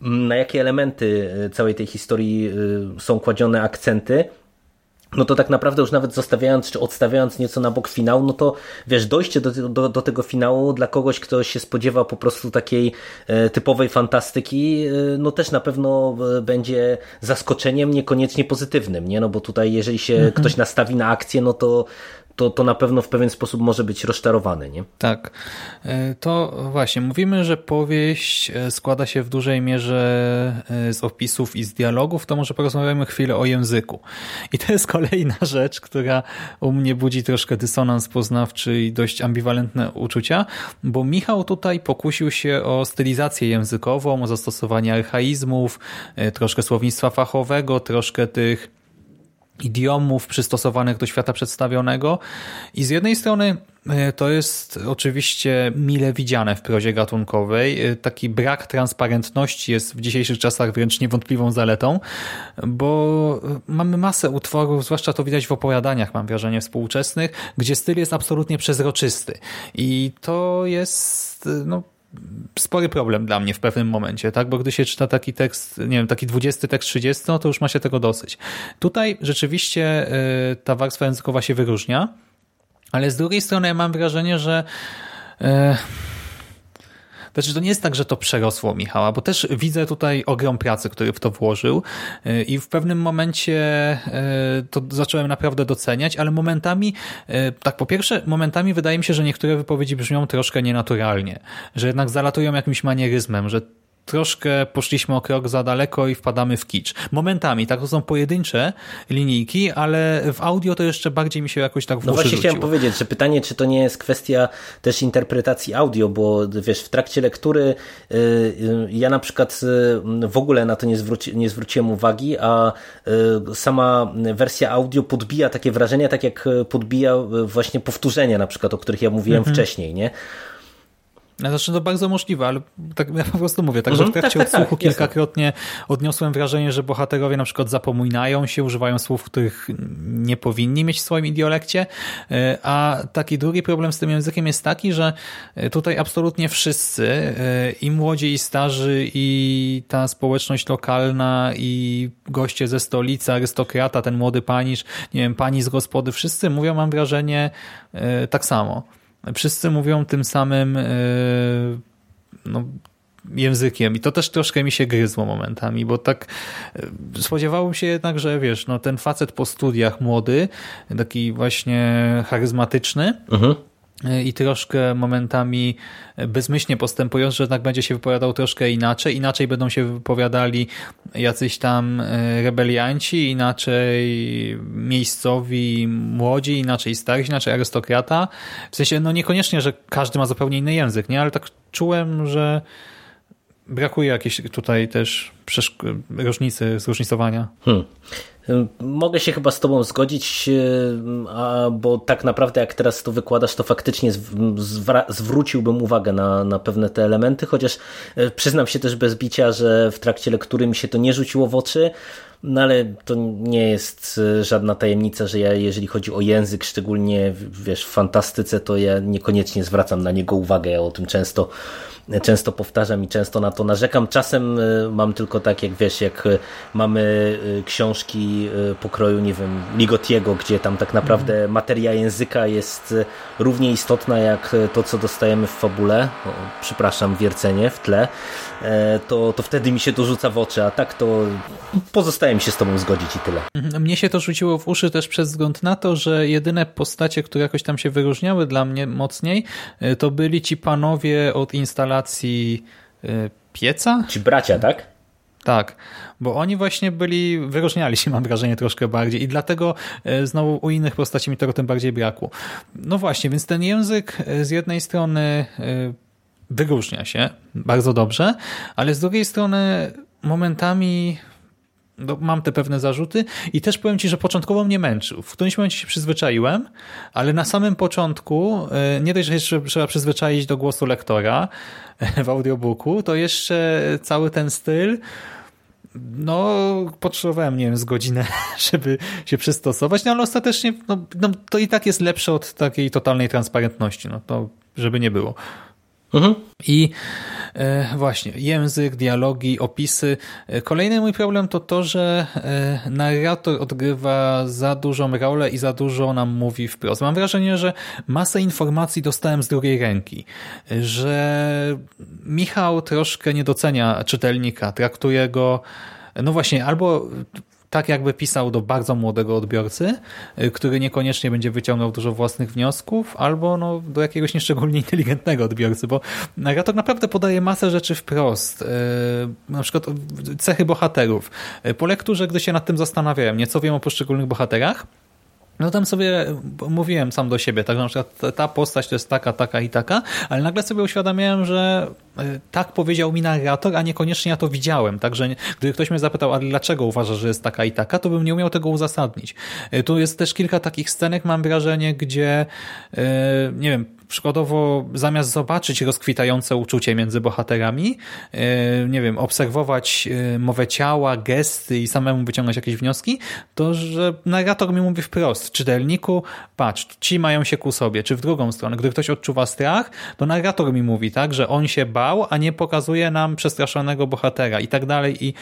na jakie elementy całej tej historii są kładzione akcenty, no to tak naprawdę już nawet zostawiając czy odstawiając nieco na bok finał, no to wiesz, dojście do, do, do tego finału dla kogoś, kto się spodziewa po prostu takiej e, typowej fantastyki, e, no też na pewno e, będzie zaskoczeniem niekoniecznie pozytywnym, nie? No bo tutaj jeżeli się mhm. ktoś nastawi na akcję, no to to, to na pewno w pewien sposób może być rozczarowany, nie? Tak. E, to właśnie, mówimy, że powieść e, składa się w dużej mierze e, z opisów i z dialogów, to może porozmawiamy chwilę o języku. I to jest kolejna rzecz, która u mnie budzi troszkę dysonans poznawczy i dość ambiwalentne uczucia, bo Michał tutaj pokusił się o stylizację językową, o zastosowanie archaizmów, troszkę słownictwa fachowego, troszkę tych idiomów przystosowanych do świata przedstawionego i z jednej strony e, to jest oczywiście mile widziane w prozie gatunkowej. E, taki brak transparentności jest w dzisiejszych czasach wręcz niewątpliwą zaletą, bo mamy masę utworów, zwłaszcza to widać w opowiadaniach, mam wrażenie, współczesnych, gdzie styl jest absolutnie przezroczysty. I to jest no, spory problem dla mnie w pewnym momencie, tak? Bo gdy się czyta taki tekst, nie wiem, taki 20 tekst 30, no to już ma się tego dosyć. Tutaj rzeczywiście y, ta warstwa językowa się wyróżnia, ale z drugiej strony ja mam wrażenie, że y, znaczy, to nie jest tak, że to przerosło Michała, bo też widzę tutaj ogrom pracy, który w to włożył y, i w pewnym momencie y, to zacząłem naprawdę doceniać, ale momentami, y, tak po pierwsze, momentami wydaje mi się, że niektóre wypowiedzi brzmią troszkę nienaturalnie, że jednak zalatują jakimś manieryzmem, że troszkę poszliśmy o krok za daleko i wpadamy w kicz. Momentami, tak, to są pojedyncze linijki, ale w audio to jeszcze bardziej mi się jakoś tak w No właśnie rzuciło. chciałem powiedzieć, że pytanie, czy to nie jest kwestia też interpretacji audio, bo wiesz, w trakcie lektury y, y, ja na przykład y, w ogóle na to nie, zwróci, nie zwróciłem uwagi, a sama wersja audio podbija takie wrażenia, tak jak podbija właśnie powtórzenia na przykład, o których ja mówiłem mhm. wcześniej, nie? Znaczy, to bardzo możliwe, ale tak ja po prostu mówię, także mhm, w trakcie tak, tak, odsłuchu tak, kilkakrotnie odniosłem wrażenie, że bohaterowie na przykład zapominają się, używają słów, których nie powinni mieć w swoim idiolekcie, e, a taki drugi problem z tym językiem jest taki, że e, tutaj absolutnie wszyscy, e, i młodzi, i starzy, i ta społeczność lokalna, i goście ze stolicy, arystokrata, ten młody panisz, nie wiem, pani z gospody, wszyscy mówią, mam wrażenie, tak samo wszyscy mówią tym samym e, no, językiem i to też troszkę mi się gryzło momentami, bo tak e, spodziewałem się jednak, że wiesz, no ten facet po studiach młody, taki właśnie charyzmatyczny, mhm. I troszkę momentami bezmyślnie postępując, że jednak będzie się wypowiadał troszkę inaczej. Inaczej będą się wypowiadali jacyś tam e, rebelianci, inaczej miejscowi młodzi, inaczej starsi, inaczej arystokrata. W sensie, no niekoniecznie, że każdy ma zupełnie inny język, nie? Ale tak czułem, że brakuje jakiejś tutaj też różnicy, zróżnicowania. Hmm. Mogę się chyba z Tobą zgodzić, bo tak naprawdę jak teraz to wykładasz, to faktycznie zwróciłbym uwagę na, na pewne te elementy, chociaż e, przyznam się też bez bicia, że w trakcie lektury mi się to nie rzuciło w oczy, no ale to nie jest e, żadna tajemnica, że ja jeżeli chodzi o język, szczególnie wiesz, w fantastyce, to ja niekoniecznie zwracam na niego uwagę, ja o tym często często powtarzam i często na to narzekam. Czasem e, mam tylko tak, jak wiesz, jak e, mamy e, książki pokroju, nie wiem, Ligotiego, gdzie tam tak naprawdę mhm. materia języka jest równie istotna jak to, co dostajemy w fabule. O, przepraszam, wiercenie w tle. To, to wtedy mi się to rzuca w oczy, a tak to pozostaje mi się z tobą zgodzić i tyle. Mhm. Mnie się to rzuciło w uszy też przez wzgląd na to, że jedyne postacie, które jakoś tam się wyróżniały dla mnie mocniej, to byli ci panowie od instalacji instalacji y, pieca? Ci bracia, tak? Tak, bo oni właśnie byli, wyróżniali się mam wrażenie troszkę bardziej i dlatego y, znowu u innych postaci mi tego tym bardziej brakło. No właśnie, więc ten język y, z jednej strony wyróżnia się bardzo dobrze, ale z drugiej strony momentami no, mam te pewne zarzuty i też powiem Ci, że początkowo mnie męczył. W którymś momencie się przyzwyczaiłem, ale na samym początku e, nie dość, że jeszcze trzeba przyzwyczaić do głosu lektora e, w audiobooku, to jeszcze cały ten styl no, potrzebowałem, nie wiem, z godzinę, żeby się przystosować, no ale ostatecznie no, no, to i tak jest lepsze od takiej totalnej transparentności, no to żeby nie było. Mhm. I e, właśnie, język, dialogi, opisy. E, kolejny mój problem to to, że e, narrator odgrywa za dużą rolę i za dużo nam mówi wprost. Mam wrażenie, że masę informacji dostałem z drugiej ręki, że Michał troszkę nie docenia czytelnika, traktuje go no właśnie, albo tak jakby pisał do bardzo młodego odbiorcy, y, który niekoniecznie będzie wyciągał dużo własnych wniosków, albo no, do jakiegoś nieszczególnie inteligentnego odbiorcy, bo narrator naprawdę podaje masę rzeczy wprost. Y, na przykład cechy bohaterów. Y, po lekturze, gdy się nad tym zastanawiałem, nieco wiem o poszczególnych bohaterach, no tam sobie mówiłem sam do siebie, tak na przykład ta postać to jest taka, taka i taka, ale nagle sobie uświadamiałem, że e, tak powiedział mi narrator, a niekoniecznie ja to widziałem. Także gdyby ktoś mnie zapytał, dlaczego uważasz, że jest taka i taka, to bym nie umiał tego uzasadnić. E, tu jest też kilka takich scenek, mam wrażenie, gdzie e, nie wiem, przykładowo zamiast zobaczyć rozkwitające uczucie między bohaterami, e, nie wiem, obserwować e, mowę ciała, gesty i samemu wyciągać jakieś wnioski, to że narrator mi mówi wprost, czytelniku, patrz, ci mają się ku sobie, czy w drugą stronę. Gdy ktoś odczuwa strach, to narrator mi mówi, tak, że on się bał, a nie pokazuje nam przestraszonego bohatera i tak dalej. I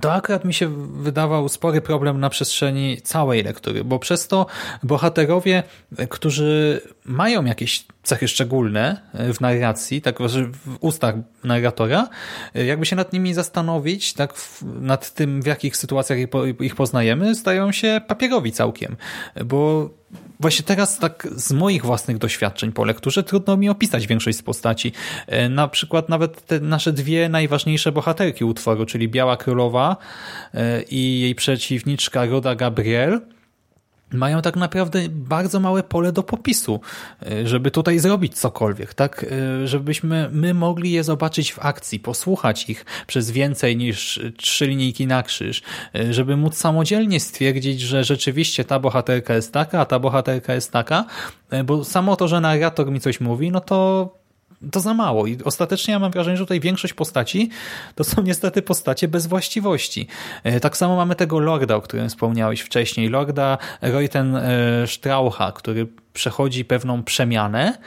to akurat mi się wydawał spory problem na przestrzeni całej lektury, bo przez to bohaterowie, którzy mają jakieś cechy szczególne e, w narracji, tak w ustach narratora, e, jakby się nad nimi zastanowić, tak nad tym, w jakich sytuacjach ich poznajemy, stają się papierowi całkiem, bo Właśnie teraz tak z moich własnych doświadczeń po lekturze trudno mi opisać większość z postaci. E, na przykład nawet te nasze dwie najważniejsze bohaterki utworu, czyli Biała Królowa i jej przeciwniczka Roda Gabriel, mają tak naprawdę bardzo małe pole do popisu, e, żeby tutaj zrobić cokolwiek, tak? E, żebyśmy my mogli je zobaczyć w akcji, posłuchać ich przez więcej niż trzy linijki na krzyż, żeby móc samodzielnie stwierdzić, że rzeczywiście ta bohaterka jest taka, a ta bohaterka jest taka, bo samo to, że narrator mi coś mówi, no to to za mało i ostatecznie ja mam wrażenie, że tutaj większość postaci to są niestety postacie bez właściwości. E, tak samo mamy tego Lorda, o którym wspomniałeś wcześniej, Lorda Reuten e, Straucha, który przechodzi pewną przemianę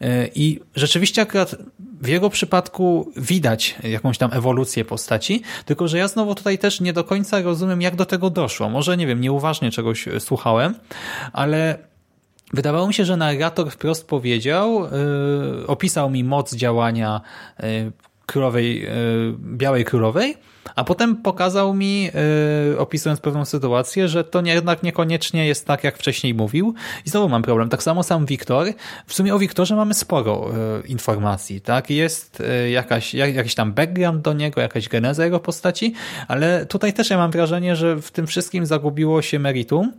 e, i rzeczywiście akurat w jego przypadku widać jakąś tam ewolucję postaci, tylko że ja znowu tutaj też nie do końca rozumiem, jak do tego doszło. Może, nie wiem, nieuważnie czegoś słuchałem, ale Wydawało mi się, że narrator wprost powiedział, yy, opisał mi moc działania yy, królowej, yy, białej królowej a potem pokazał mi, yy, opisując pewną sytuację, że to nie, jednak niekoniecznie jest tak, jak wcześniej mówił i znowu mam problem. Tak samo sam Wiktor. W sumie o Wiktorze mamy sporo yy, informacji. tak Jest yy, jakaś, jak, jakiś tam background do niego, jakaś geneza jego postaci, ale tutaj też ja mam wrażenie, że w tym wszystkim zagubiło się meritum,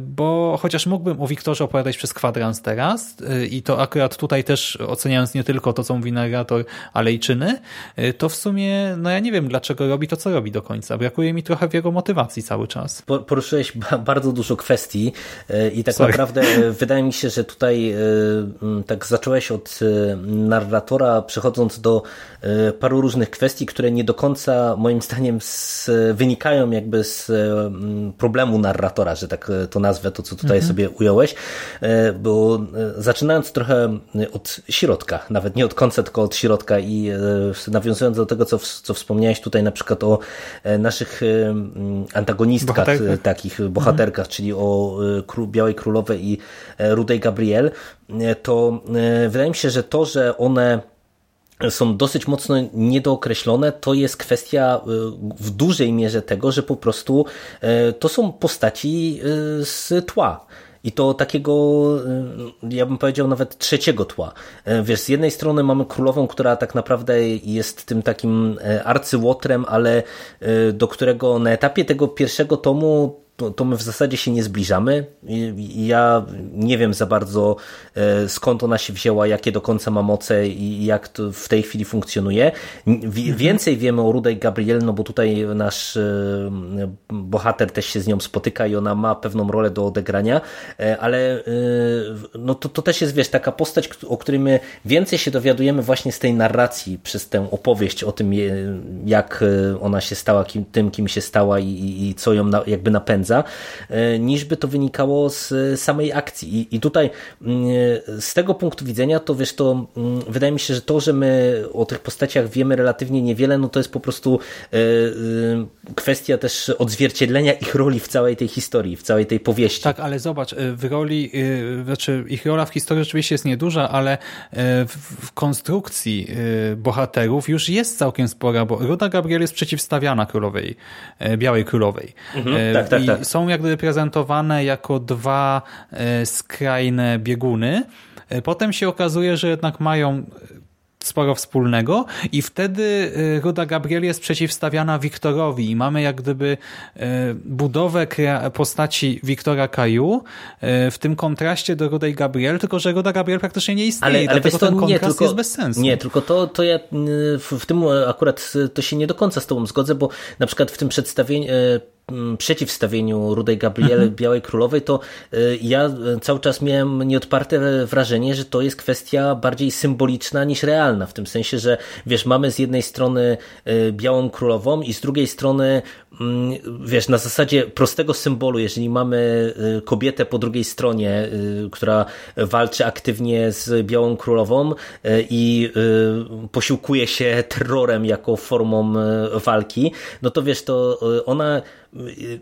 bo chociaż mógłbym o Wiktorze opowiadać przez kwadrans teraz i to akurat tutaj też oceniając nie tylko to, co mówi narrator, ale i czyny, to w sumie, no ja nie wiem, dlaczego robi to, co robi do końca. Brakuje mi trochę w jego motywacji cały czas. Poruszyłeś bardzo dużo kwestii i tak Sorry. naprawdę wydaje mi się, że tutaj tak zacząłeś od narratora, przechodząc do paru różnych kwestii, które nie do końca moim zdaniem z, wynikają jakby z problemu narratora, że tak to nazwę, to co tutaj mhm. sobie ująłeś, bo zaczynając trochę od środka, nawet nie od końca, tylko od środka i nawiązując do tego, co, co wspomniałeś tutaj na przykład o e, naszych e, antagonistkach, bohaterkach. takich bohaterkach, mhm. czyli o e, Białej Królowej i Rudej Gabriel, to wydaje mi się, że to, że one są dosyć mocno niedookreślone, to jest kwestia w dużej mierze tego, że po prostu to są postaci z tła. I to takiego, y, ja bym powiedział, nawet trzeciego tła. Y, wiesz, z jednej strony mamy królową, która tak naprawdę jest tym takim y, arcyłotrem, ale do którego na etapie tego pierwszego tomu to, to my w zasadzie się nie zbliżamy. Ja nie wiem za bardzo e, skąd ona się wzięła, jakie do końca ma moce i jak to w tej chwili funkcjonuje. Mhm. Więcej wiemy o Rudej Gabriel, no bo tutaj nasz e, bohater też się z nią spotyka i ona ma pewną rolę do odegrania, e, ale no to, to też jest, wiesz, taka postać, o której my więcej się dowiadujemy właśnie z tej narracji, przez tę opowieść o tym, jak ona się stała kim, tym, kim się stała i, i co ją na, jakby napędza napędza, e, niż by to wynikało z samej akcji. I, i tutaj mm, z tego punktu widzenia, to wiesz, to mm, wydaje mi się, że to, że my o tych postaciach wiemy relatywnie niewiele, no to jest po prostu e, e, kwestia też odzwierciedlenia ich roli w całej tej historii, w całej tej powieści. Tak, ale zobacz, w roli, znaczy ich rola w historii rzeczywiście jest nieduża, ale w konstrukcji bohaterów już jest całkiem spora, bo Ruda Gabriel jest przeciwstawiana królowej, Białej Królowej. Mhm, tak, tak, tak tak. są jakby prezentowane jako dwa e, skrajne bieguny. E, potem się okazuje, że jednak mają sporo wspólnego i wtedy e, Ruda Gabriel jest przeciwstawiana Wiktorowi i mamy jak gdyby budowę postaci Wiktora Kaju w tym kontraście do Rudej Gabriel, tylko że Ruda Gabriel praktycznie nie istnieje ale, ale dlatego to, ten kontrast nie, tylko, jest bez sensu. Nie, tylko to, to ja w tym akurat to się nie do końca z tobą zgodzę, bo na przykład w tym przedstawieniu przeciwstawieniu Rudej Gabriel mhm. Białej Królowej, to y, ja cały czas miałem nieodparte wrażenie, że to jest kwestia bardziej symboliczna niż realna, w tym sensie, że wiesz, mamy z jednej strony y, Białą Królową i z drugiej strony mm, wiesz, na zasadzie prostego symbolu, jeżeli mamy y, kobietę po drugiej stronie, która walczy aktywnie z Białą Królową i posiłkuje się terrorem jako formą walki, no to wiesz, to ona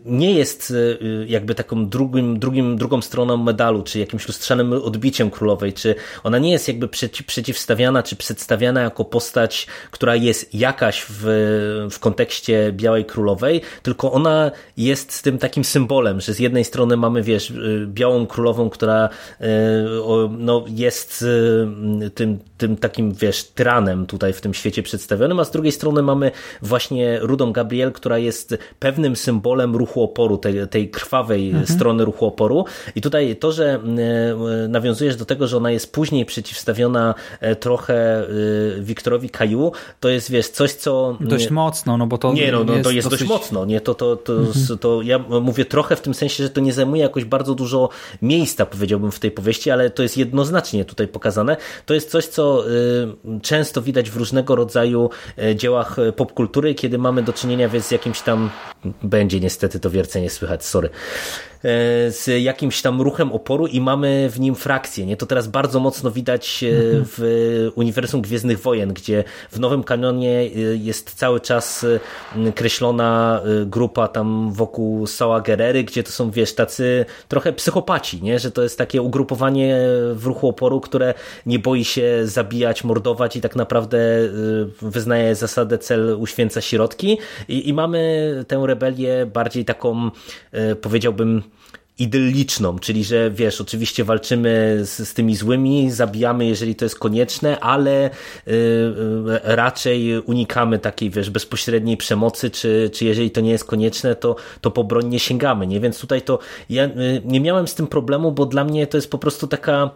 nie jest y, jakby taką drugim, drugim, drugą stroną medalu, czy jakimś lustrzanym odbiciem królowej, czy ona nie jest jakby przeciw, przeciwstawiana, czy przedstawiana jako postać, która jest jakaś w, w kontekście Białej Królowej, tylko ona jest tym takim symbolem, że z jednej strony mamy, wiesz, y, Białą Królową, która y, no, jest tym, tym takim, wiesz, tyranem tutaj w tym świecie przedstawionym, a z drugiej strony mamy właśnie Rudą Gabriel, która jest pewnym symbolem symbolem ruchu oporu, tej, tej krwawej mhm. strony ruchu oporu. I tutaj to, że e, nawiązujesz do tego, że ona jest później przeciwstawiona e, trochę e, Wiktorowi Kaju, to jest, wiesz, coś, co... Dość mocno, no bo to Nie, no, no to jest dosyć... dość mocno, nie? To, to, to, mhm. to ja mówię trochę w tym sensie, że to nie zajmuje jakoś bardzo dużo miejsca, powiedziałbym, w tej powieści, ale to jest jednoznacznie tutaj pokazane. To jest coś, co często widać w różnego rodzaju dziełach popkultury, kiedy mamy do czynienia z jakimś tam będzie będzie niestety to wiercenie słychać, sorry. E, z jakimś tam ruchem oporu i mamy w nim frakcję. Nie? To teraz bardzo mocno widać e, mhm. w uniwersum Gwiezdnych Wojen, gdzie w nowym kanonie e, jest cały czas kreślona grupa tam wokół Sała Gerery, gdzie to są, wiesz, tacy trochę psychopaci, nie? że to jest takie ugrupowanie w ruchu oporu, które nie boi się zabijać, mordować i tak naprawdę wyznaje zasadę cel uświęca środki i, i mamy tę rebelię bardziej taką, powiedziałbym, idylliczną, czyli że wiesz, oczywiście walczymy z, z tymi złymi, zabijamy, jeżeli to jest konieczne, ale y, y, raczej unikamy takiej, wiesz, bezpośredniej przemocy, czy, czy jeżeli to nie jest konieczne, to, to po broń nie sięgamy, nie? Więc tutaj to ja y, nie miałem z tym problemu, bo dla mnie to jest po prostu taka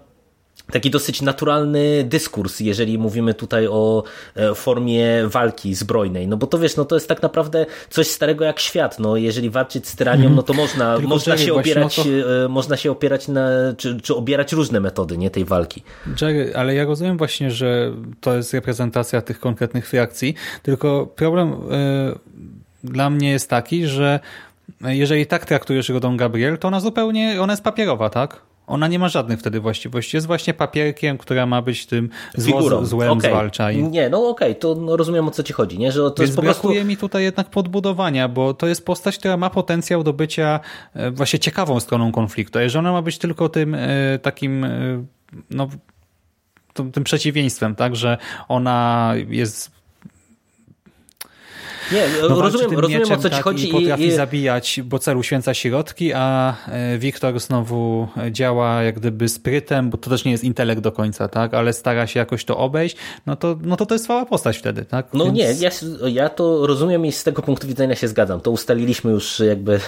taki dosyć naturalny dyskurs, jeżeli mówimy tutaj o e, formie walki zbrojnej. No bo to wiesz, no to jest tak naprawdę coś starego jak świat. No jeżeli walczyć z tyranią, no to można, można się opierać, no to... można się opierać na, czy, czy obierać różne metody, nie tej walki. Jerry, ale ja rozumiem właśnie, że to jest reprezentacja tych konkretnych frakcji, tylko problem y, dla mnie jest taki, że jeżeli tak traktujesz Rodą Gabriel, to ona zupełnie, ona jest papierowa, tak? Ona nie ma żadnych wtedy właściwości. Jest właśnie papierkiem, która ma być tym zło, złem okay. zwalcza. I... Nie, no okej, okay. to no rozumiem o co ci chodzi. Nie? Że to Więc jest po brakuje prostu... mi tutaj jednak podbudowania, bo to jest postać, która ma potencjał do bycia e, właśnie ciekawą stroną konfliktu. A jeżeli ona ma być tylko tym e, takim e, no, tym przeciwieństwem, tak, że ona jest nie, no rozumiem, rozumiem mieczem, o co ci tak, chodzi. I potrafi i... zabijać, bo celu święca środki, a e, Wiktor znowu działa jak gdyby sprytem, bo to też nie jest intelekt do końca, tak? ale stara się jakoś to obejść, no to, no to to jest cała postać wtedy. tak? No Więc... nie, ja, ja to rozumiem i z tego punktu widzenia się zgadzam. To ustaliliśmy już jakby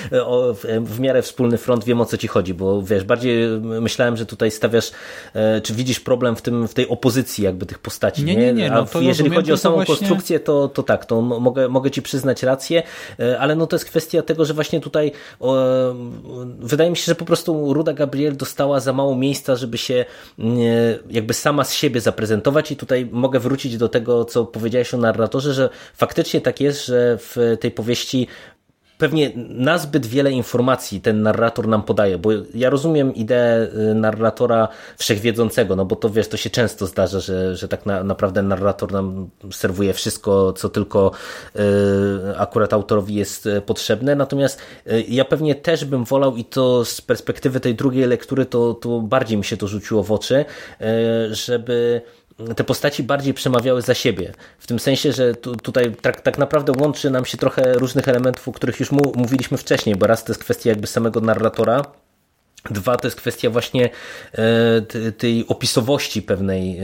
w miarę wspólny front, wiem o co ci chodzi, bo wiesz, bardziej myślałem, że tutaj stawiasz, e, czy widzisz problem w, tym, w tej opozycji jakby tych postaci. Nie, nie, nie. No, a jeżeli chodzi o samą właśnie... konstrukcję, to, to tak, to mogę, mogę ci przyznać rację, e, ale no to jest kwestia tego, że właśnie tutaj o, wydaje mi się, że po prostu Ruda Gabriel dostała za mało miejsca, żeby się jakby sama z siebie zaprezentować. I tutaj mogę wrócić do tego, co powiedziałeś o narratorze, że faktycznie tak jest, że w tej powieści pewnie nazbyt wiele informacji ten narrator nam podaje, bo ja rozumiem ideę y, narratora wszechwiedzącego, no bo to wiesz, to się często zdarza, że, że tak na, naprawdę narrator nam serwuje wszystko, co tylko y, akurat autorowi jest y, potrzebne, natomiast y, ja pewnie też bym wolał i to z perspektywy tej drugiej lektury to, to bardziej mi się to rzuciło w oczy, y, żeby te postaci bardziej przemawiały za siebie. W tym sensie, że tu, tutaj tak, tak naprawdę łączy nam się trochę różnych elementów, o których już mu, mówiliśmy wcześniej, bo raz to jest kwestia jakby samego narratora, Dwa, to jest kwestia właśnie e, tej opisowości pewnej, e,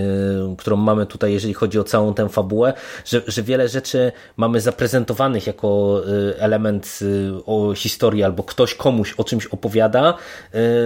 którą mamy tutaj, jeżeli chodzi o całą tę fabułę, że, że wiele rzeczy mamy zaprezentowanych jako e, element o historii, albo ktoś komuś o czymś opowiada,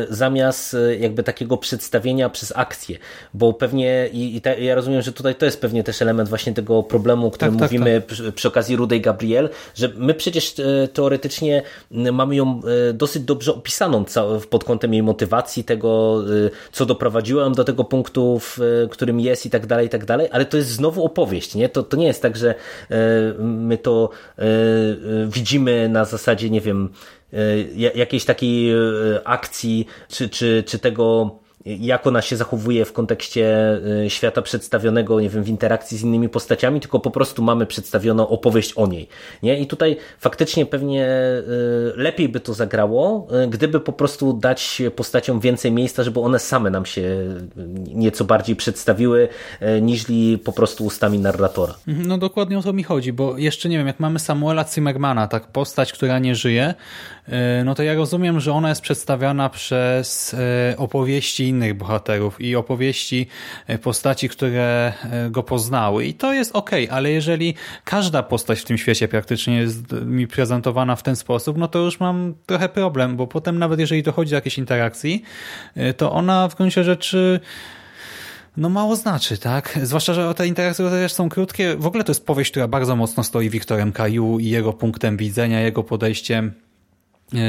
zamiast jakby takiego przedstawienia przez akcję. Bo pewnie, i, i ta, ja rozumiem, że tutaj to jest pewnie też element właśnie tego problemu, o którym tak, tak mówimy tak, tak. Przy, przy okazji Rudej Gabriel, że my przecież teoretycznie mamy ją dosyć dobrze opisaną pod kątem kątem jej motywacji, tego, y, co doprowadziło ją do tego punktu, w którym jest i tak dalej, i tak dalej, ale to jest znowu opowieść, nie? To, to nie jest tak, że y, my to y, widzimy na zasadzie, nie wiem, jakiejś takiej akcji, czy, czy, czy tego jak ona się zachowuje w kontekście y, świata przedstawionego, nie wiem, w interakcji z innymi postaciami, tylko po prostu mamy przedstawioną opowieść o niej. Nie? I tutaj faktycznie pewnie y, lepiej by to zagrało, y, gdyby po prostu dać postaciom więcej miejsca, żeby one same nam się nieco bardziej przedstawiły, niżli po prostu ustami narratora. No dokładnie o to mi chodzi, bo jeszcze nie wiem, jak mamy Samuela Zimmermana, tak, postać, która nie żyje, no to ja rozumiem, że ona jest przedstawiana przez opowieści innych bohaterów i opowieści e, postaci, które e, go poznały. I to jest ok, ale jeżeli każda postać w tym świecie praktycznie jest mi prezentowana w ten sposób, no to już mam trochę problem, bo potem nawet jeżeli dochodzi do jakiejś interakcji, e, to ona w gruncie rzeczy no mało znaczy, tak? Zwłaszcza, że te interakcje też są krótkie. W ogóle to jest powieść, która bardzo mocno stoi Wiktorem Kaju i jego punktem widzenia, jego podejściem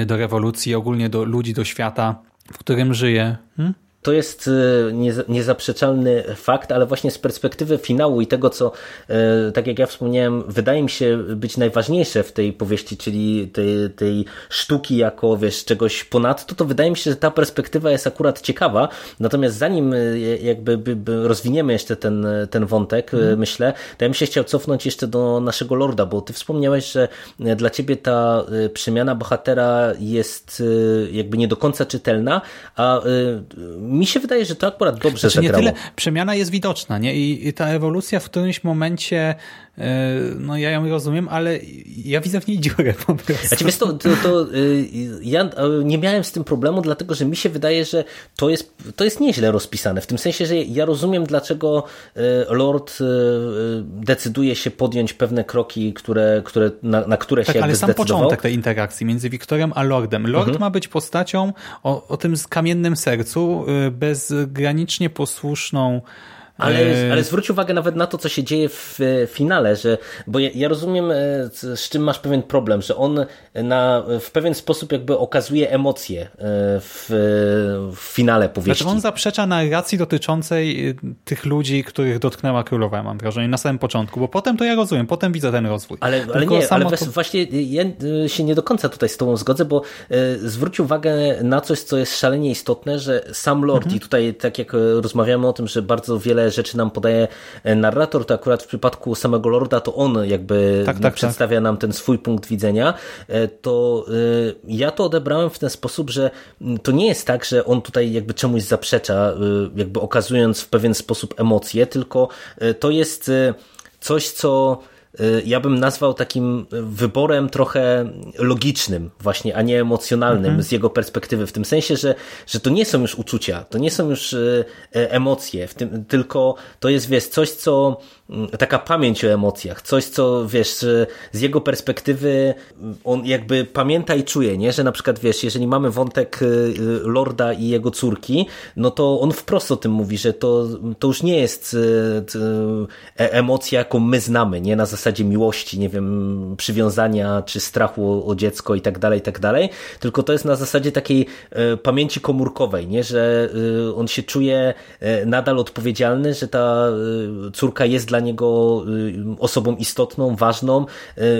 do rewolucji, ogólnie do ludzi, do świata, w którym żyje. Hmm? To jest e, niezaprzeczalny fakt, ale właśnie z perspektywy finału i tego, co, e, tak jak ja wspomniałem, wydaje mi się być najważniejsze w tej powieści, czyli tej, tej sztuki jako, wiesz, czegoś ponadto, to wydaje mi się, że ta perspektywa jest akurat ciekawa. Natomiast zanim e, jakby rozwiniemy jeszcze ten, ten wątek, mm. myślę, to ja bym się chciał cofnąć jeszcze do naszego Lorda, bo ty wspomniałeś, że dla ciebie ta przemiana bohatera jest jakby nie do końca czytelna, a mi się wydaje, że to akurat dobrze znaczy, zagrało. Nie tyle, przemiana jest widoczna nie? I, I ta ewolucja w którymś momencie, e, no ja ją rozumiem, ale ja widzę w niej dziurę po prostu. Znaczy, wiesz, to, to, to y, ja nie miałem z tym problemu, dlatego że mi się wydaje, że to jest, to jest nieźle rozpisane. W tym sensie, że ja rozumiem, dlaczego Lord decyduje się podjąć pewne kroki, które, które, na, na które tak, się ale sam początek tej interakcji między Wiktorem a Lordem. Lord mhm. ma być postacią o, o tym kamiennym sercu, bezgranicznie posłuszną ale, e, ale zwróć uwagę nawet na to, co się dzieje w finale, że, bo ja, ja, rozumiem, e, z czym masz pewien problem, że on na, w pewien sposób jakby okazuje emocje e, w, w finale powieści. Znaczy on zaprzecza narracji dotyczącej tych ludzi, których dotknęła królowa, mam wrażenie, na samym początku, bo potem to ja rozumiem, potem widzę ten rozwój. Ale, ale nie, ale to... właśnie ja się nie do końca tutaj z tobą zgodzę, bo zwróć uwagę na coś, co jest szalenie istotne, że sam Lord mhm. i tutaj tak jak rozmawiamy o tym, że bardzo wiele rzeczy nam podaje e, narrator, to akurat w przypadku samego Lorda to on jakby tak, tak, przedstawia tak. nam ten swój punkt widzenia, e, to e, ja to odebrałem w ten sposób, że to nie jest tak, że on tutaj jakby czemuś zaprzecza, jakby okazując w pewien sposób emocje, tylko to jest coś, co ja bym nazwał takim wyborem trochę logicznym właśnie, a nie emocjonalnym mhm. z jego perspektywy, w tym sensie, że, że to nie są już uczucia, to nie są już y, e, emocje, w tym, tylko to jest, wiesz, coś, co taka pamięć o emocjach, coś, co, wiesz, z jego perspektywy on jakby pamięta i czuje, nie? że na przykład, wiesz, jeżeli mamy wątek y, Lorda i jego córki, no to on wprost o tym mówi, że to, to już nie jest e, emocja, jaką my znamy, nie? Na zasadzie miłości, nie wiem, przywiązania czy strachu o, dziecko i tak dalej, i tak dalej, tylko to jest na zasadzie takiej e, pamięci komórkowej, nie? że on się czuje e, nadal odpowiedzialny, że ta córka jest dla niego osobą istotną, ważną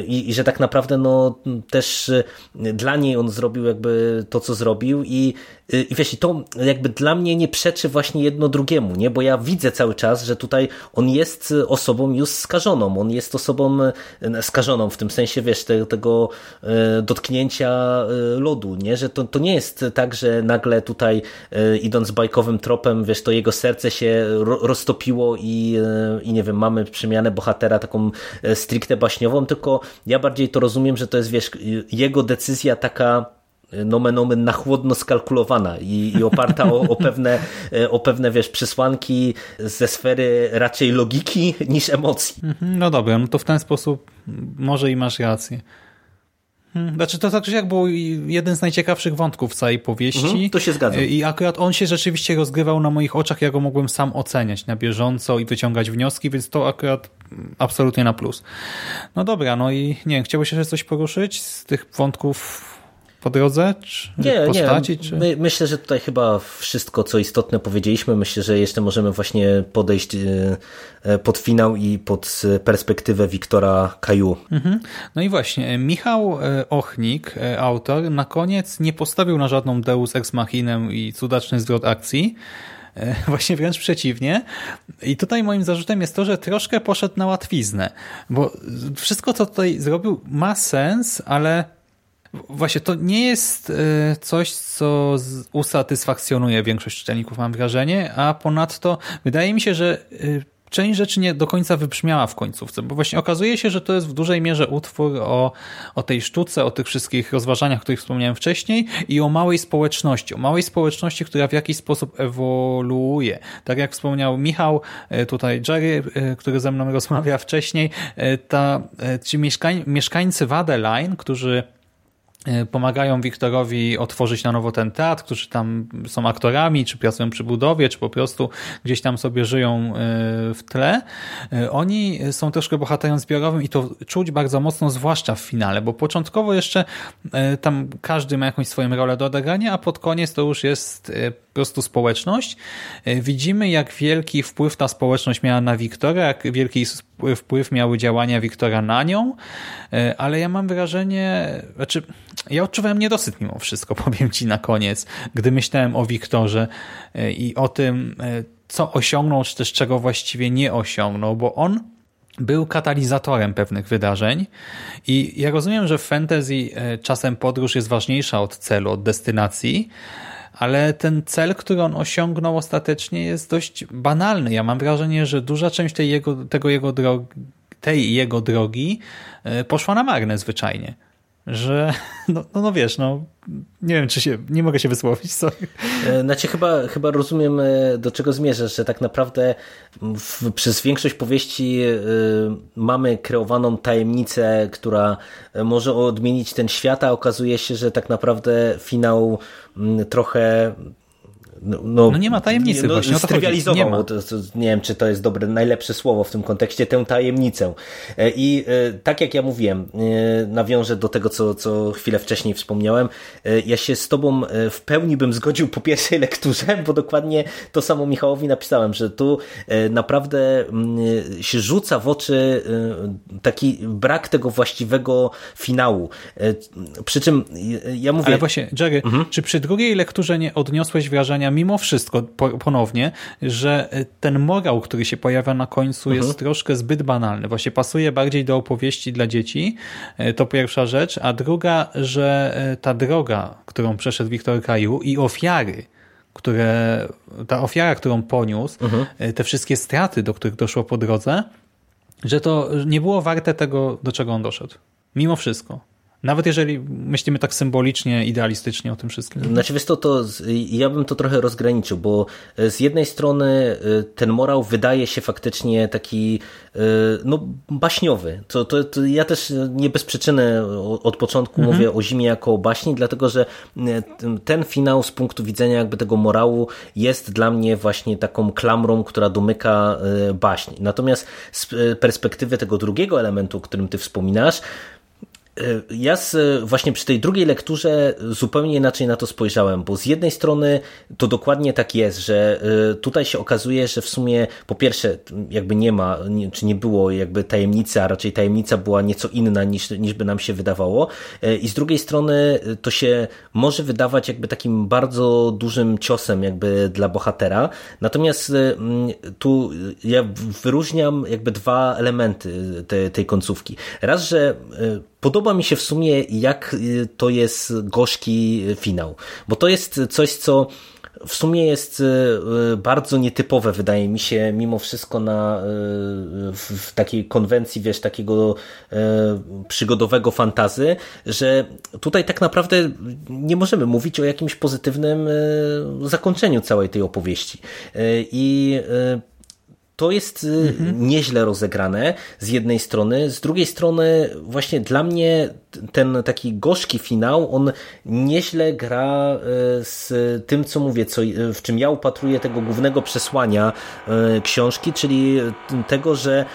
i, i że tak naprawdę no, też dla niej on zrobił jakby to, co zrobił i i wiesz, i to jakby dla mnie nie przeczy właśnie jedno drugiemu, nie? Bo ja widzę cały czas, że tutaj on jest osobą już skażoną, on jest osobą e, skażoną w tym sensie, wiesz, te, tego dotknięcia lodu, nie? Że to, to nie jest tak, że nagle tutaj idąc bajkowym tropem, wiesz, to jego serce się roztopiło i, i nie wiem, mamy przemianę bohatera taką stricte baśniową, tylko ja bardziej to rozumiem, że to jest, wiesz, jego decyzja taka nomen omen na chłodno skalkulowana i, i oparta o, o, pewne, e, o pewne wiesz, przesłanki ze sfery raczej logiki niż emocji. Mhm, no dobra, no to w ten sposób może i masz rację. Hmm, znaczy to tak jak był jeden z najciekawszych wątków w całej powieści. Mhm, to się zgadza. I akurat on się rzeczywiście rozgrywał na moich oczach, ja go mogłem sam oceniać na bieżąco i wyciągać wnioski, więc to akurat absolutnie na plus. No dobra, no i nie wiem, chciałbyś jeszcze coś poruszyć z tych wątków po drodze? Czy nie, postaci, nie. Czy... My, myślę, że tutaj chyba wszystko, co istotne powiedzieliśmy. Myślę, że jeszcze możemy właśnie podejść e, e, pod finał i pod perspektywę Wiktora Kaju. Mhm. No i właśnie, Michał e, Ochnik, autor, na koniec nie postawił na żadną Deus Ex Machinę i cudaczny zwrot akcji, Właśnie wręcz przeciwnie. I tutaj moim zarzutem jest to, że troszkę poszedł na łatwiznę, bo wszystko, co tutaj zrobił, ma sens, ale Właśnie, to nie jest e, coś, co usatysfakcjonuje większość czytelników, mam wrażenie, a ponadto wydaje mi się, że e, część rzeczy nie do końca wybrzmiała w końcówce, bo właśnie okazuje się, że to jest w dużej mierze utwór o, o tej sztuce, o tych wszystkich rozważaniach, o których wspomniałem wcześniej i o małej społeczności, o małej społeczności, która w jakiś sposób ewoluuje. Tak jak wspomniał Michał, e, tutaj Jerry, który ze mną rozmawia wcześniej, ta, ci mieszkań, mieszkańcy Wadeline, którzy pomagają Wiktorowi otworzyć na nowo ten teatr, którzy tam są aktorami, czy pracują przy budowie, czy po prostu gdzieś tam sobie żyją e, w tle. E, oni są troszkę bohaterem zbiorowym i to czuć bardzo mocno, zwłaszcza w finale, bo początkowo jeszcze tam każdy ma jakąś swoją rolę do odegrania, a pod koniec to już jest prostu społeczność. Widzimy, jak wielki wpływ ta społeczność miała na Wiktora, jak wielki wpływ miały działania Wiktora na nią, ale ja mam wrażenie, znaczy ja odczuwałem niedosyt mimo wszystko, powiem Ci na koniec, gdy myślałem o Wiktorze e, i o tym, e, co osiągnął, czy też czego właściwie nie osiągnął, bo on był katalizatorem pewnych wydarzeń i ja rozumiem, że w fantasy e, czasem podróż jest ważniejsza od celu, od destynacji, ale ten cel, który on osiągnął ostatecznie jest dość banalny. Ja mam wrażenie, że duża część tej jego, tego jego drogi tej jego drogi e, poszła na marne zwyczajnie. Że, no, no, no wiesz, no nie wiem, czy się, nie mogę się wysłowić, sorry. E, znaczy chyba, chyba rozumiem, e, do czego zmierzasz, że tak naprawdę w, przez większość powieści y, mamy kreowaną tajemnicę, która może odmienić ten świat, a okazuje się, że tak naprawdę finał y, trochę no, no, no, nie ma tajemnicy no, właśnie. Strywializował, nie, to, to, nie wiem, czy to jest dobre, najlepsze słowo w tym kontekście, tę tajemnicę. E, I e, tak jak ja mówiłem, e, nawiążę do tego, co, co chwilę wcześniej wspomniałem, ja się z tobą w pełni bym zgodził po pierwszej lekturze, bo dokładnie to samo Michałowi napisałem, że tu naprawdę mm, się rzuca w oczy taki brak tego właściwego finału. Przy czym ja mówię... Ale właśnie, Jerry, mhm. czy przy drugiej lekturze nie odniosłeś wrażenia mimo wszystko ponownie, że ten morał, który się pojawia na końcu mhm. jest troszkę zbyt banalny. Właśnie pasuje bardziej do opowieści dla dzieci, e, to pierwsza rzecz, a druga, że e, ta droga, którą przeszedł Wiktor Kaju i ofiary, które, ta ofiara, którą poniósł, mhm. E, te wszystkie straty, do których doszło po drodze, że to nie było warte tego, do czego on doszedł. Mimo wszystko. Nawet jeżeli myślimy tak symbolicznie, idealistycznie o tym wszystkim. Znaczy wiesz to, to ja bym to trochę rozgraniczył, bo e, z jednej strony e, ten morał wydaje się faktycznie taki e, no, baśniowy. To, to, to ja też nie bez przyczyny od początku mhm. mówię o zimie jako o baśni, dlatego że ten finał z punktu widzenia jakby tego morału jest dla mnie właśnie taką klamrą, która domyka baśń. Natomiast z perspektywy tego drugiego elementu, o którym ty wspominasz, ja z, właśnie przy tej drugiej lekturze zupełnie inaczej na to spojrzałem, bo z jednej strony to dokładnie tak jest, że e, tutaj się okazuje, że w sumie po pierwsze jakby nie ma, czy nie było jakby tajemnicy, a raczej tajemnica była nieco inna niż, niż by nam się wydawało e, i z drugiej strony to się może wydawać jakby takim bardzo dużym ciosem jakby dla bohatera, natomiast tu ja wyróżniam jakby dwa elementy te, tej końcówki. Raz, że Podoba mi się w sumie, jak y, to jest gorzki finał, bo to jest coś, co w sumie jest y, y, bardzo nietypowe, wydaje mi się, mimo wszystko na, w takiej konwencji, wiesz, takiego przygodowego fantazy, że tutaj tak naprawdę nie możemy mówić o jakimś pozytywnym zakończeniu całej tej opowieści. I to jest y, mhm. nieźle rozegrane z jednej strony, z drugiej strony właśnie dla mnie ten taki gorzki finał, on nieźle gra y, z tym, co mówię, co, y, w czym ja upatruję tego głównego przesłania książki, czyli tego, że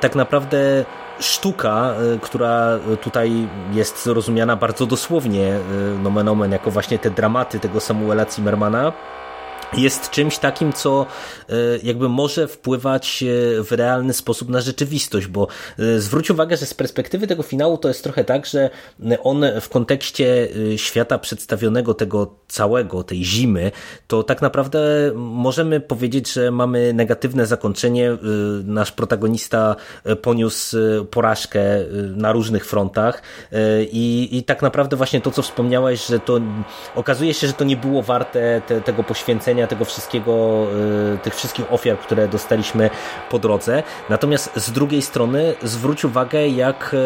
tak naprawdę sztuka, która tutaj jest rozumiana bardzo dosłownie, nomen omen, jako właśnie te dramaty tego Samuela Zimmermana, jest czymś takim, co e, jakby może wpływać e, w realny sposób na rzeczywistość, bo e, zwróć uwagę, że z perspektywy tego finału to jest trochę tak, że on w kontekście świata przedstawionego tego całego, tej zimy, to tak naprawdę możemy powiedzieć, że mamy negatywne zakończenie. Nasz protagonista poniósł porażkę na różnych frontach i, i tak naprawdę właśnie to, co wspomniałeś, że to okazuje się, że to nie było warte te, tego poświęcenia tego wszystkiego, y, tych wszystkich ofiar, które dostaliśmy po drodze. Natomiast z drugiej strony zwróć uwagę, jak y,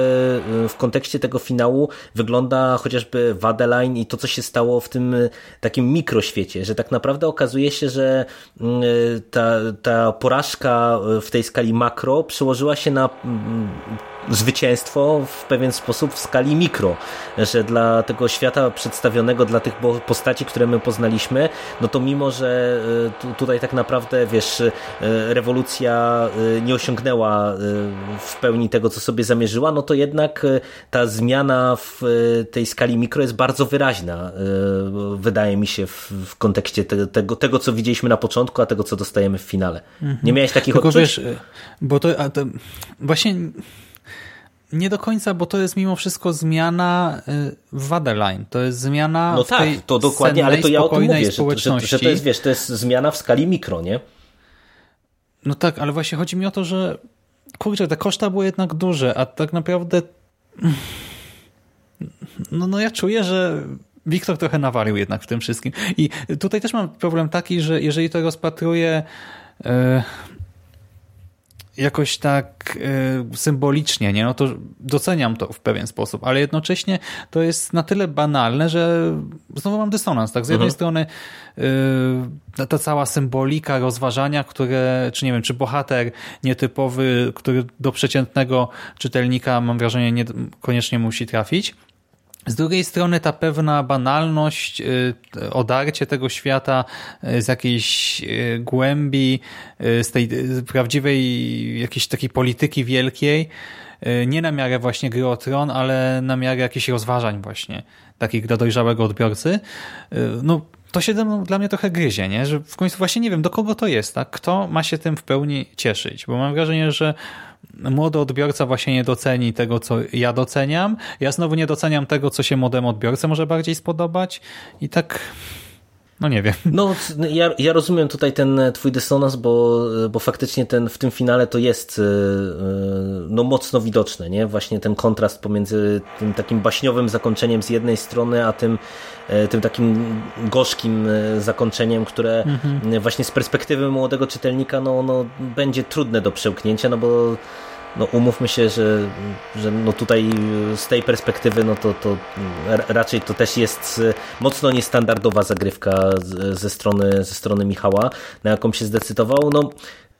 w kontekście tego finału wygląda chociażby Wadeline i to, co się stało w tym y, takim mikroświecie, że tak naprawdę okazuje się, że ta, ta porażka w tej skali makro przełożyła się na mm, zwycięstwo w pewien sposób w skali mikro, że dla tego świata przedstawionego, dla tych postaci, które my poznaliśmy, no to mimo, że e, tutaj tak naprawdę, wiesz, e, rewolucja e, nie osiągnęła w pełni tego, co sobie zamierzyła, no to jednak ta zmiana w tej skali mikro jest bardzo wyraźna, wydaje mi się, w, kontekście te, tego, tego, co widzieliśmy na początku, a tego, co dostajemy w finale. Mhm. Nie miałeś takich Tylko odczuć? Wiesz, bo to, to właśnie nie do końca, bo to jest mimo wszystko zmiana y, w Wadeline. To jest zmiana no tak, tej to dokładnie, ale to ja o tym mówię, że, że, że to jest, wiesz, to jest zmiana w skali mikro, nie? No tak, ale właśnie chodzi mi o to, że kurczę, te koszta były jednak duże, a tak naprawdę no, no ja czuję, że Wiktor trochę nawalił jednak w tym wszystkim. I tutaj też mam problem taki, że jeżeli to rozpatruję yy, jakoś tak y, symbolicznie, nie? No to doceniam to w pewien sposób, ale jednocześnie to jest na tyle banalne, że znowu mam dysonans, tak? Z jednej mhm. strony y, ta cała symbolika rozważania, które, czy nie wiem, czy bohater nietypowy, który do przeciętnego czytelnika, mam wrażenie, nie koniecznie musi trafić, z drugiej strony ta pewna banalność, y, odarcie tego świata y, z jakiejś y, głębi, z tej prawdziwej jakiejś takiej polityki wielkiej, nie na miarę właśnie gry o tron, ale na miarę jakichś rozważań właśnie, takich dla dojrzałego odbiorcy, no to się dla mnie trochę gryzie, nie? że w końcu właśnie nie wiem, do kogo to jest, tak? kto ma się tym w pełni cieszyć, bo mam wrażenie, że młody odbiorca właśnie nie doceni tego, co ja doceniam. Ja znowu nie doceniam tego, co się młodemu odbiorcy może bardziej spodobać i tak... No nie wiem. No, ja, ja rozumiem tutaj ten twój dysonans, bo, bo faktycznie ten, w tym finale to jest e, e, no, mocno widoczne, nie? Właśnie ten kontrast pomiędzy tym takim baśniowym zakończeniem z jednej strony, a tym, e, tym takim gorzkim zakończeniem, które mhm. właśnie z perspektywy młodego czytelnika no, no, będzie trudne do przełknięcia, no bo no umówmy się, że, że no tutaj z tej perspektywy no to, to raczej to też jest mocno niestandardowa zagrywka ze strony, ze strony Michała, na jaką się zdecydował. No,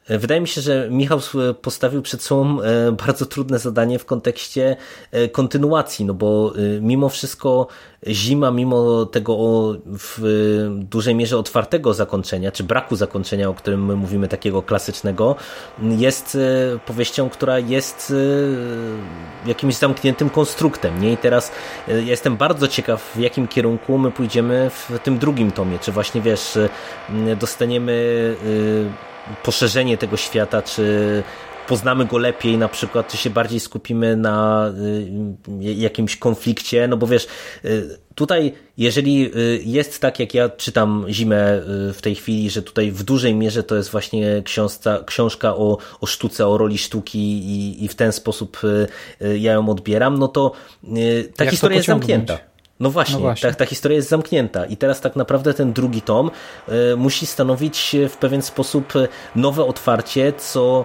Wydaje mi się, że Michał postawił przed sobą e, bardzo trudne zadanie w kontekście e, kontynuacji, no bo e, mimo wszystko zima, mimo tego w dużej mierze otwartego zakończenia, czy braku zakończenia, o którym my mówimy takiego klasycznego, jest powieścią, która jest jakimś zamkniętym konstruktem. Nie? I teraz jestem bardzo ciekaw, w jakim kierunku my pójdziemy w tym drugim tomie. Czy właśnie, wiesz, dostaniemy poszerzenie tego świata, czy poznamy go lepiej, na przykład, czy się bardziej skupimy na y, jakimś konflikcie, no bo wiesz, y, tutaj jeżeli y, jest tak, jak ja czytam Zimę w tej chwili, że tutaj w dużej mierze to jest właśnie książka, książka o, o sztuce, o roli sztuki i, i w ten sposób ja ją odbieram, no to ta jak historia jest zamknięta. No właśnie, no właśnie. Ta, ta historia jest zamknięta i teraz tak naprawdę ten drugi tom y, musi stanowić w pewien sposób nowe otwarcie, co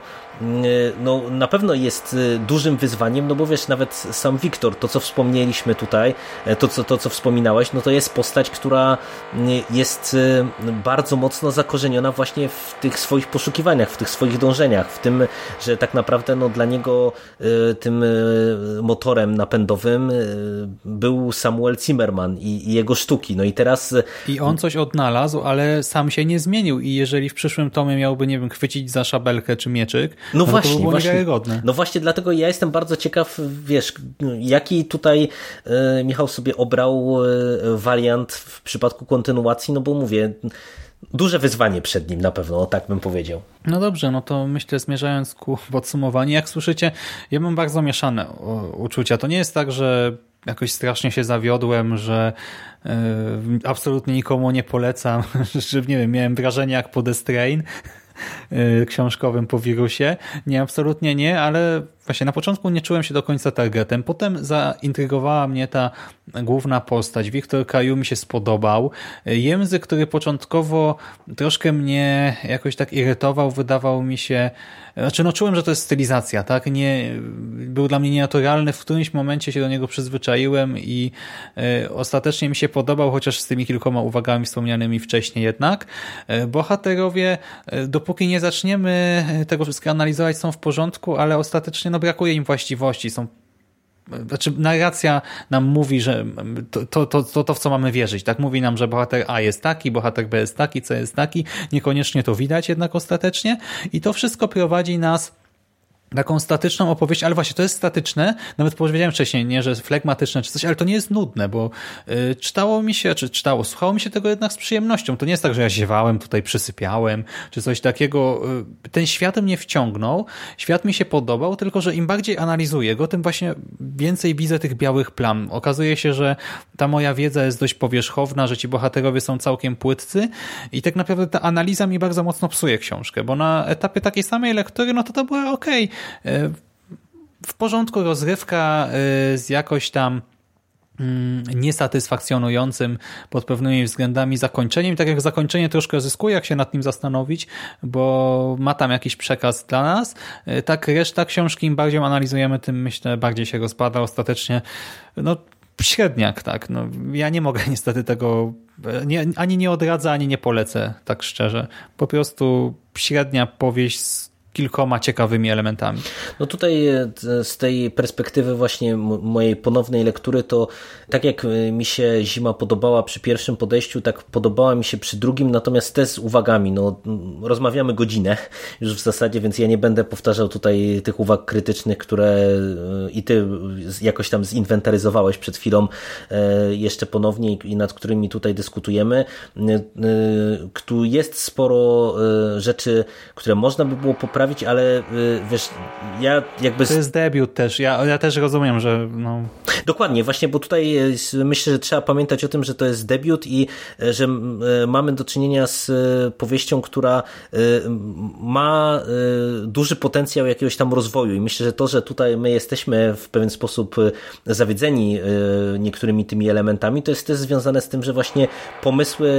no, na pewno jest y, dużym wyzwaniem, no bo wiesz, nawet sam Wiktor, to co wspomnieliśmy tutaj, e, to co, to co wspominałeś, no to jest postać, która jest bardzo mocno zakorzeniona właśnie w tych swoich poszukiwaniach, w tych swoich dążeniach, w tym, że tak naprawdę no, dla niego tym motorem napędowym był Samuel Zimmerman i, i jego sztuki. No i teraz... I on coś odnalazł, ale sam się nie zmienił i jeżeli w przyszłym tomie miałby, nie wiem, chwycić za szabelkę czy mieczyk, no, no właśnie, to właśnie, no właśnie dlatego ja jestem bardzo ciekaw, wiesz, jaki tutaj e, Michał sobie obrał e, wariant w przypadku kontynuacji, no bo mówię, duże wyzwanie przed nim na pewno, tak bym powiedział. No dobrze, no to myślę zmierzając ku podsumowaniu, jak słyszycie, ja mam bardzo mieszane uczucia. To nie jest tak, że jakoś strasznie się zawiodłem, że y, absolutnie nikomu nie polecam, że nie wiem, miałem wrażenie jak po The Strain, książkowym po wirusie. Nie, absolutnie nie, ale właśnie na początku nie czułem się do końca targetem. Potem zaintrygowała mnie ta główna postać. Wiktor Kaju mi się spodobał. Język, który początkowo troszkę mnie jakoś tak irytował, wydawał mi się znaczy, no czułem, że to jest stylizacja, tak? Nie, był dla mnie nienaturalny, w którymś momencie się do niego przyzwyczaiłem i y, ostatecznie mi się podobał, chociaż z tymi kilkoma uwagami wspomnianymi wcześniej jednak. Y, bohaterowie, y, dopóki nie zaczniemy tego wszystkiego analizować, są w porządku, ale ostatecznie no, brakuje im właściwości, są znaczy narracja nam mówi, że to, to, to, to w co mamy wierzyć, tak? Mówi nam, że bohater A jest taki, bohater B jest taki, C jest taki, niekoniecznie to widać jednak ostatecznie i to wszystko prowadzi nas taką statyczną opowieść, ale właśnie to jest statyczne, nawet powiedziałem wcześniej, nie, że flegmatyczne czy coś, ale to nie jest nudne, bo y, czytało mi się, czy czytało, słuchało mi się tego jednak z przyjemnością. To nie jest tak, że ja ziewałem, tutaj przysypiałem, czy coś takiego. Y, ten świat mnie wciągnął, świat mi się podobał, tylko że im bardziej analizuję go, tym właśnie więcej widzę tych białych plam. Okazuje się, że ta moja wiedza jest dość powierzchowna, że ci bohaterowie są całkiem płytcy i tak naprawdę ta analiza mi bardzo mocno psuje książkę, bo na etapie takiej samej lektury, no to to była okej, E, w porządku rozrywka e, z jakoś tam mm, niesatysfakcjonującym pod pewnymi względami zakończeniem. Tak jak zakończenie troszkę zyskuje, jak się nad nim zastanowić, bo ma tam jakiś przekaz dla nas, y, tak reszta książki, im bardziej analizujemy, tym myślę bardziej się rozpada. Ostatecznie no średniak, tak. No, ja nie mogę niestety tego nie, ani nie odradzę, ani nie polecę, tak szczerze. Po prostu średnia powieść z kilkoma ciekawymi elementami. No tutaj e, z tej perspektywy właśnie mojej ponownej lektury to tak jak e, mi się zima podobała przy pierwszym podejściu, tak podobała mi się przy drugim, natomiast też z uwagami. No, rozmawiamy godzinę już w zasadzie, więc ja nie będę powtarzał tutaj tych uwag krytycznych, które e, i ty jakoś tam zinwentaryzowałeś przed chwilą jeszcze ponownie i nad którymi tutaj dyskutujemy. Tu jest sporo rzeczy, które można by było poprawić, poprawić, ale y, wiesz, ja jakby... To jest debiut też, ja, ja też rozumiem, że no... Dokładnie, właśnie, bo tutaj myślę, że trzeba pamiętać o tym, że to jest debiut i e, że mamy do czynienia z powieścią, która ma duży potencjał jakiegoś tam rozwoju. I myślę, że to, że tutaj my jesteśmy w pewien sposób zawiedzeni niektórymi tymi elementami, to jest też związane z tym, że właśnie pomysły,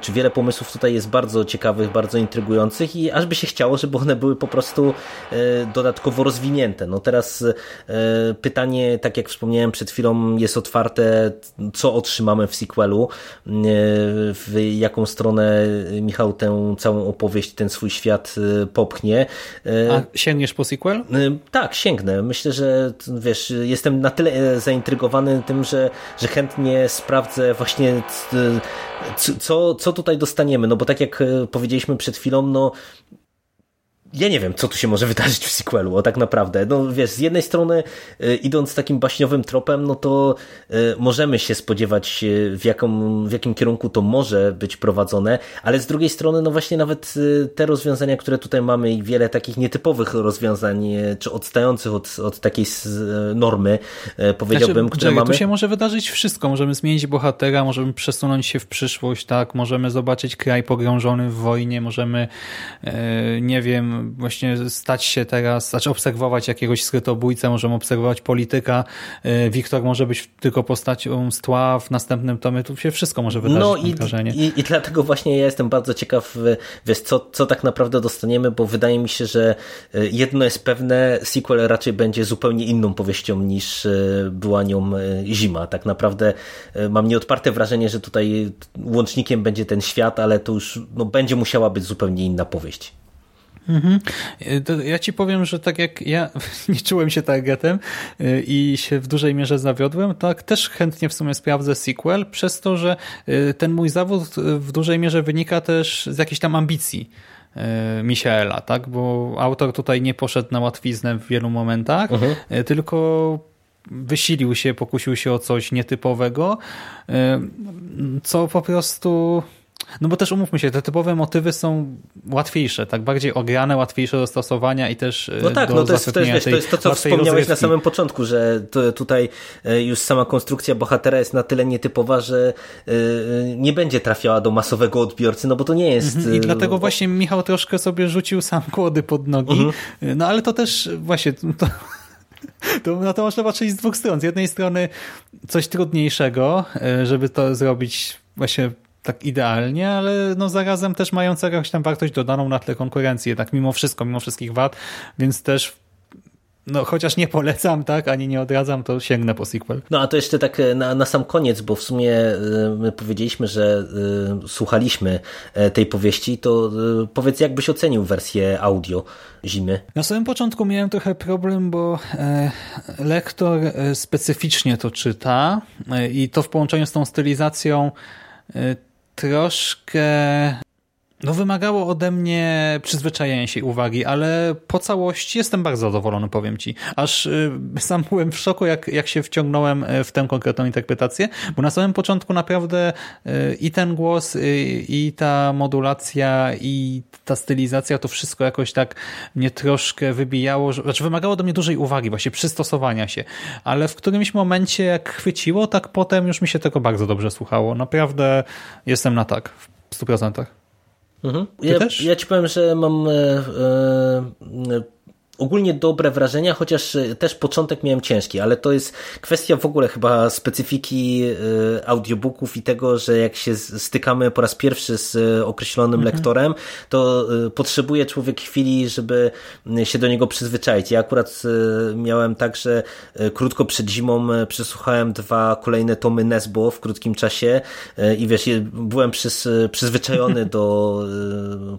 czy wiele pomysłów tutaj jest bardzo ciekawych, bardzo intrygujących i aż by się chciało, żeby one były po prostu e, dodatkowo rozwinięte. No teraz e, pytanie, tak jak wspomniałem przed chwilą, jest otwarte, co otrzymamy w sequelu, e, w jaką stronę Michał tę całą opowieść, ten swój świat popchnie. A sięgniesz po sequel? Tak, sięgnę. Myślę, że wiesz, jestem na tyle zaintrygowany tym, że, że chętnie sprawdzę właśnie co, co tutaj dostaniemy, no bo tak jak powiedzieliśmy przed chwilą, no ja nie wiem, co tu się może wydarzyć w sequelu, o tak naprawdę. No wiesz, z jednej strony y, idąc takim baśniowym tropem, no to y, możemy się spodziewać y, w, jaką, w jakim kierunku to może być prowadzone, ale z drugiej strony, no właśnie nawet te rozwiązania, które tutaj mamy i wiele takich nietypowych rozwiązań, czy odstających od, od takiej normy, powiedziałbym, znaczy, które mamy. Tu się może wydarzyć wszystko. Możemy zmienić bohatera, możemy przesunąć się w przyszłość, tak, możemy zobaczyć kraj pogrążony w wojnie, możemy, nie wiem, właśnie stać się teraz, znaczy obserwować jakiegoś skrytobójcę, możemy obserwować polityka. Y, Wiktor może być tylko postacią z tła w następnym tomie. Tu się wszystko może wydarzyć no i, i, i, dlatego właśnie ja jestem bardzo ciekaw, wiesz, co, co tak naprawdę dostaniemy, bo wydaje mi się, że y, jedno jest pewne, sequel raczej będzie zupełnie inną powieścią niż y, była nią Zima. Tak naprawdę mam nieodparte wrażenie, że tutaj łącznikiem będzie ten świat, ale to już no, będzie musiała być zupełnie inna powieść. Mhm. Ja ci powiem, że tak jak ja nie czułem się targetem y, i się w dużej mierze zawiodłem, tak też chętnie w sumie sprawdzę sequel, przez to, że y, ten mój zawód w dużej mierze wynika też z jakiejś tam ambicji y, Michaela, tak? bo autor tutaj nie poszedł na łatwiznę w wielu momentach, mhm. tylko wysilił się, pokusił się o coś nietypowego, co po prostu no bo też umówmy się, te typowe motywy są łatwiejsze, tak bardziej ograne, łatwiejsze do stosowania i też No tak, no to jest, to, jest, wiesz, to jest to, co wspomniałeś rozrywki. na samym początku, że tutaj e, już sama konstrukcja bohatera jest na tyle nietypowa, że e, nie będzie trafiała do masowego odbiorcy, no bo to nie jest... Mhm. I dlatego właśnie Michał troszkę sobie rzucił sam kłody pod nogi, mhm. no ale to też właśnie... To... To, na to można patrzeć z dwóch stron. Z jednej strony coś trudniejszego, e, żeby to zrobić właśnie tak idealnie, ale no zarazem też mające jakąś tam wartość dodaną na tle konkurencji, tak mimo wszystko, mimo wszystkich wad, więc też no chociaż nie polecam, tak, ani nie odradzam, to sięgnę po sequel. No a to jeszcze tak e, na, na sam koniec, bo w sumie e, my powiedzieliśmy, że y, słuchaliśmy tej powieści, to y, powiedz, jak byś ocenił wersję audio Zimy? Na samym początku miałem trochę problem, bo e, lektor specyficznie to czyta i to w połączeniu z tą stylizacją troszkę no wymagało ode mnie przyzwyczajenia się uwagi, ale po całości jestem bardzo zadowolony, powiem Ci. Aż y, sam byłem w szoku, jak, jak się wciągnąłem y, w tę konkretną interpretację, bo na samym początku naprawdę y, i ten głos, i ta modulacja, i ta stylizacja, to wszystko jakoś tak mnie troszkę wybijało, znaczy wymagało do mnie dużej uwagi, właśnie przystosowania się, ale w którymś momencie jak chwyciło, tak potem już mi się tego bardzo dobrze słuchało. Naprawdę jestem na tak, w 100%. Mhm. Ja, ja, ci powiem, że mam e, e, ogólnie dobre wrażenia, chociaż e, też początek miałem ciężki, ale to jest kwestia w ogóle chyba specyfiki e, audiobooków i tego, że jak się stykamy po raz pierwszy z e, określonym mhm. lektorem, to potrzebuje człowiek chwili, żeby się do niego przyzwyczaić. Ja akurat miałem tak, że krótko przed zimą przesłuchałem dwa kolejne tomy Nesbo w krótkim czasie i wiesz, byłem przyz, przyzwyczajony do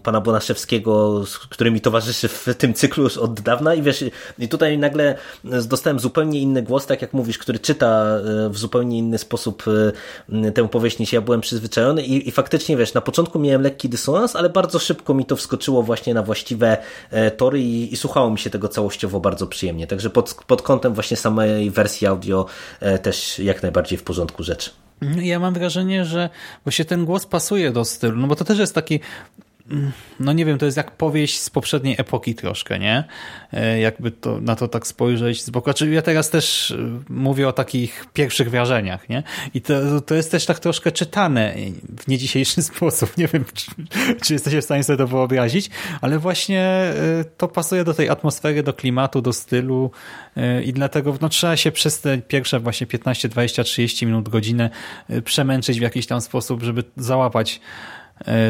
pana Bonaszewskiego, który mi towarzyszy w tym cyklu już od dawna i wiesz, i tutaj nagle dostałem zupełnie inny głos, tak jak mówisz, który czyta e, w zupełnie inny sposób e, tę powieść niż ja byłem przyzwyczajony i, i faktycznie wiesz, na początku miałem lekki dysonans, ale bardzo szybko mi to wskoczyło właśnie na właściwe e, tory i, i słuchało mi się tego całościowo bardzo przyjemnie, także pod, pod kątem właśnie samej wersji audio też jak najbardziej w porządku rzecz. Ja mam wrażenie, że właśnie ten głos pasuje do stylu, no bo to też jest taki no nie wiem, to jest jak powieść z poprzedniej epoki troszkę, nie? E, jakby to, na to tak spojrzeć z boku. Znaczy ja teraz też e, mówię o takich pierwszych wrażeniach, nie? I to, to jest też tak troszkę czytane w nie dzisiejszy sposób. Nie wiem, czy, czy jesteście w stanie sobie to wyobrazić, ale właśnie e, to pasuje do tej atmosfery, do klimatu, do stylu i dlatego no, trzeba się przez te pierwsze właśnie 15, 20, 30 minut, godzinę przemęczyć w jakiś tam sposób, żeby załapać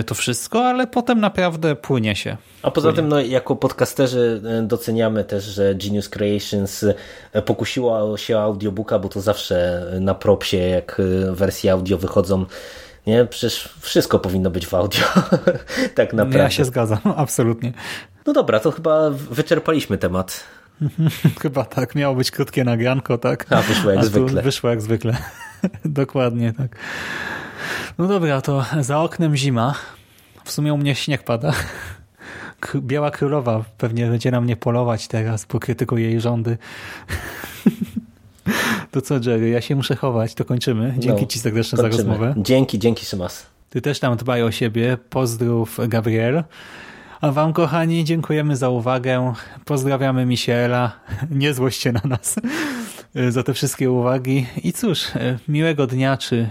to wszystko, ale potem naprawdę płynie się. A poza płynie. tym, no, jako podcasterzy e, doceniamy też, że Genius Creations e, pokusiło się o audiobooka, bo to zawsze na propsie, jak wersje audio wychodzą, nie? Przecież wszystko powinno być w audio. tak naprawdę. Ja się zgadzam, absolutnie. No dobra, to chyba wyczerpaliśmy temat. chyba tak, miało być krótkie nagranko, tak? A wyszło jak zwykle. Wyszło jak zwykle. Dokładnie, tak. No dobra, to za oknem zima. W sumie u mnie śnieg pada. Biała Królowa pewnie będzie na mnie polować teraz, bo krytykuję jej rządy. To co, Jerry, ja się muszę chować, to kończymy. Dzięki no, ci serdecznie kończymy. za rozmowę. Dzięki, dzięki Szymas. Ty też tam dbaj o siebie. Pozdrów, Gabriel. A wam, kochani, dziękujemy za uwagę. Pozdrawiamy Misiela. Nie złoście na nas za te wszystkie uwagi. I cóż, miłego dnia czy